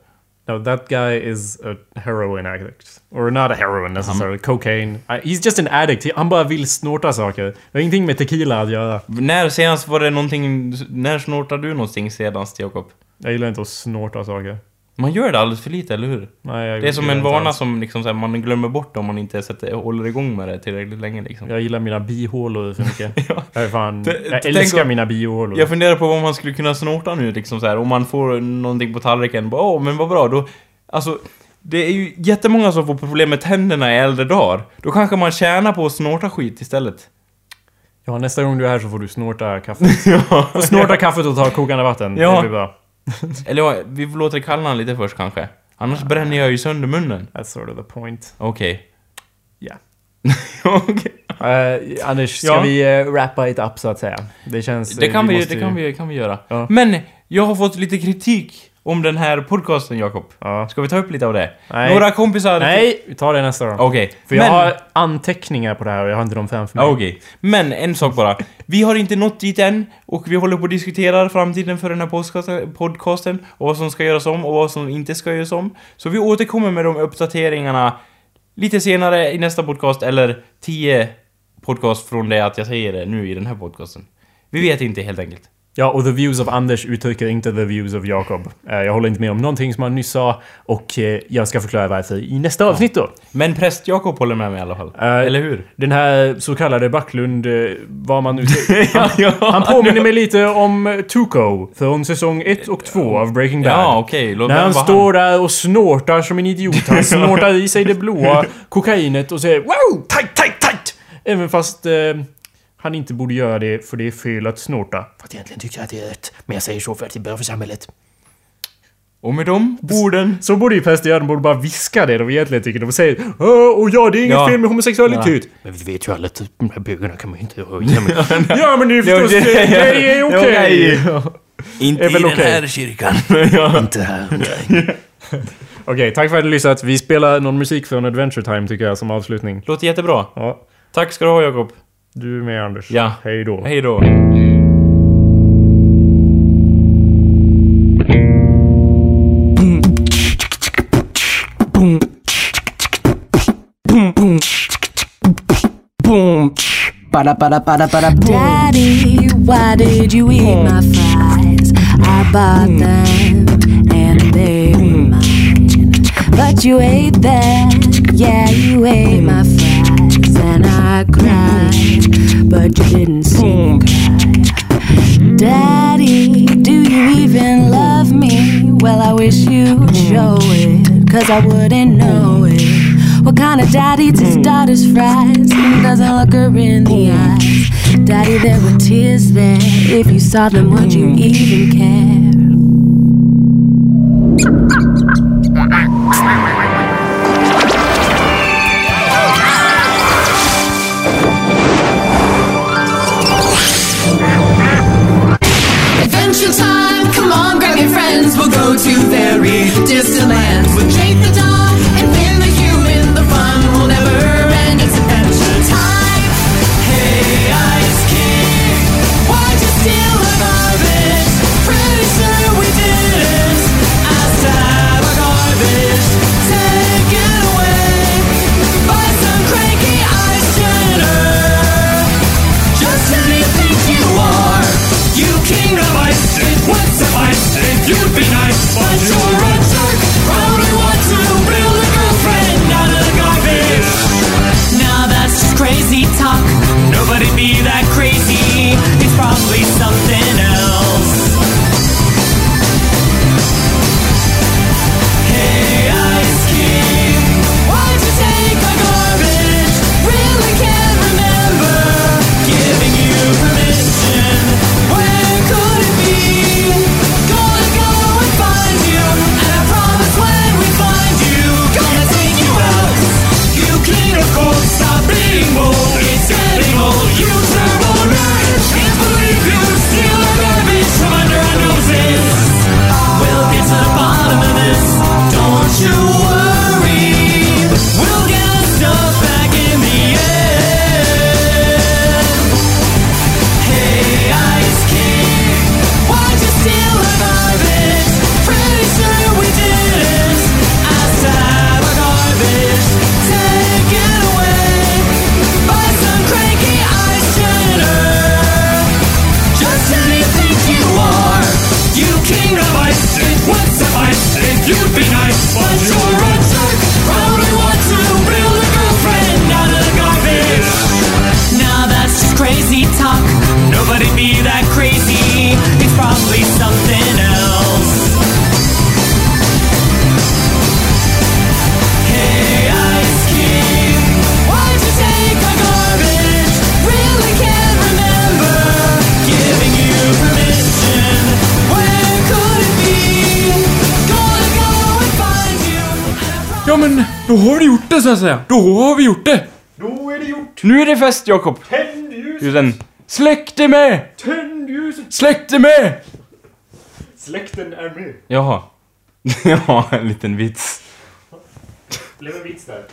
No, that guy is a heroin addict. Or not a heroin necessarily, cocaine. Uh, he's just an addict. Han bara vill snorta saker. Det har ingenting med tequila att göra. När senast var det någonting... När snortade du någonting senast, Jakob? Jag gillar inte att snorta saker. Man gör det alldeles för lite, eller hur? Nej, Det är som en vana som liksom, så här, man glömmer bort om man inte sätter, håller igång med det tillräckligt länge liksom. Jag gillar mina bihålor för mycket. Ja. Jag, fan, jag älskar mina bihålor. Jag funderar på vad man skulle kunna snorta nu liksom så här. om man får någonting på tallriken, åh men vad bra, då... Alltså, det är ju jättemånga som får problem med tänderna i äldre dagar. Då kanske man tjänar på att snorta skit istället. Ja, nästa gång du är här så får du snorta kaffet. ja. Snorta kaffet och ta kokande vatten. Ja. Det blir bra. Eller ja, vi låter det kallna lite först kanske. Annars bränner jag ju sönder munnen. That's sort of the point. Okej. Ja. Okej. Eh, Anders, ska Ja. vi uh, wrappa it up så att säga? Det känns... Det eh, kan vi, måste det ju- kan vi, kan vi göra. Ja. Men, jag har fått lite kritik om den här podcasten, Jakob. Ja. Ska vi ta upp lite av det? Nej. Några kompisar... Nej, vi tar det nästa gång. Okej. För jag Men- har anteckningar på det här och jag har inte dem framför mig. Ja, Okej. Men en sak bara. Vi har inte nått dit än och vi håller på att diskutera framtiden för den här podcasten- podcasten och vad som ska göras om och vad som inte ska göras om. Så vi återkommer med de uppdateringarna lite senare i nästa podcast eller tio podcast från det att jag säger det nu i den här podcasten. Vi vet inte helt enkelt. Ja, och the views of Anders uttrycker inte the views of Jakob. Eh, Jag håller inte med om någonting som han nyss sa och eh, jag ska förklara varför i nästa avsnitt då. Men präst-Jakob håller med mig i alla fall. Eh, Eller hur? Den här så kallade Backlund, vad man nu. Ja, ja. Han påminner mig lite om Tuco från säsong 1 och 2 av Breaking Bad. Ja, okej. Låt När han står där och snortar som en idiot. Han snortar i sig det blåa kokainet och säger Wow! Tight, tight, tight! Även fast eh, han inte borde göra det för det är fel att snorta. Fast egentligen tycker jag att det är rätt. Men jag säger så för att det är bra för samhället. Och med de orden... Så borde ju präster göra. De borde bara viska det de egentligen tycker. De säger Åh, och ja, det är inget Ja. fel med homosexualitet. Men vi vet ju alla att de här bögarna kan man ju inte göra. ja, men det är Ja, förstås... det- Det det är okej. Inte i den här kyrkan. Inte här omkring. Okej, tack för att du lyssnat. Vi spelar någon musik från Adventure Time tycker jag som avslutning. Låter jättebra. Ja, Tack ska du ha Jakob. Du är med Anders. Ja. Hej då. Hej då. Daddy, why did you eat my fries? I bought them and they were mine. But you ate them, yeah, you ate my fries. And I cried, but you didn't me. Daddy, do you even love me? Well, I wish you'd show it, cause I wouldn't know it. What kind of daddy eats his daughter's fries and doesn't look her in the eyes? Daddy, there were tears there. If you saw them, would you even care? Adventure time, come on, grab your friends. We'll go to very distant lands. With Jake the dog Now that's just crazy talk. Nobody be that crazy. It's probably Då har vi gjort det. Då är det gjort! Nu är det fest Jakob. Tänd ljuset! Släck det med! Tänd ljuset! Släck det med! Släkten är med. Jaha. ja, en liten vits. Blev en vits där.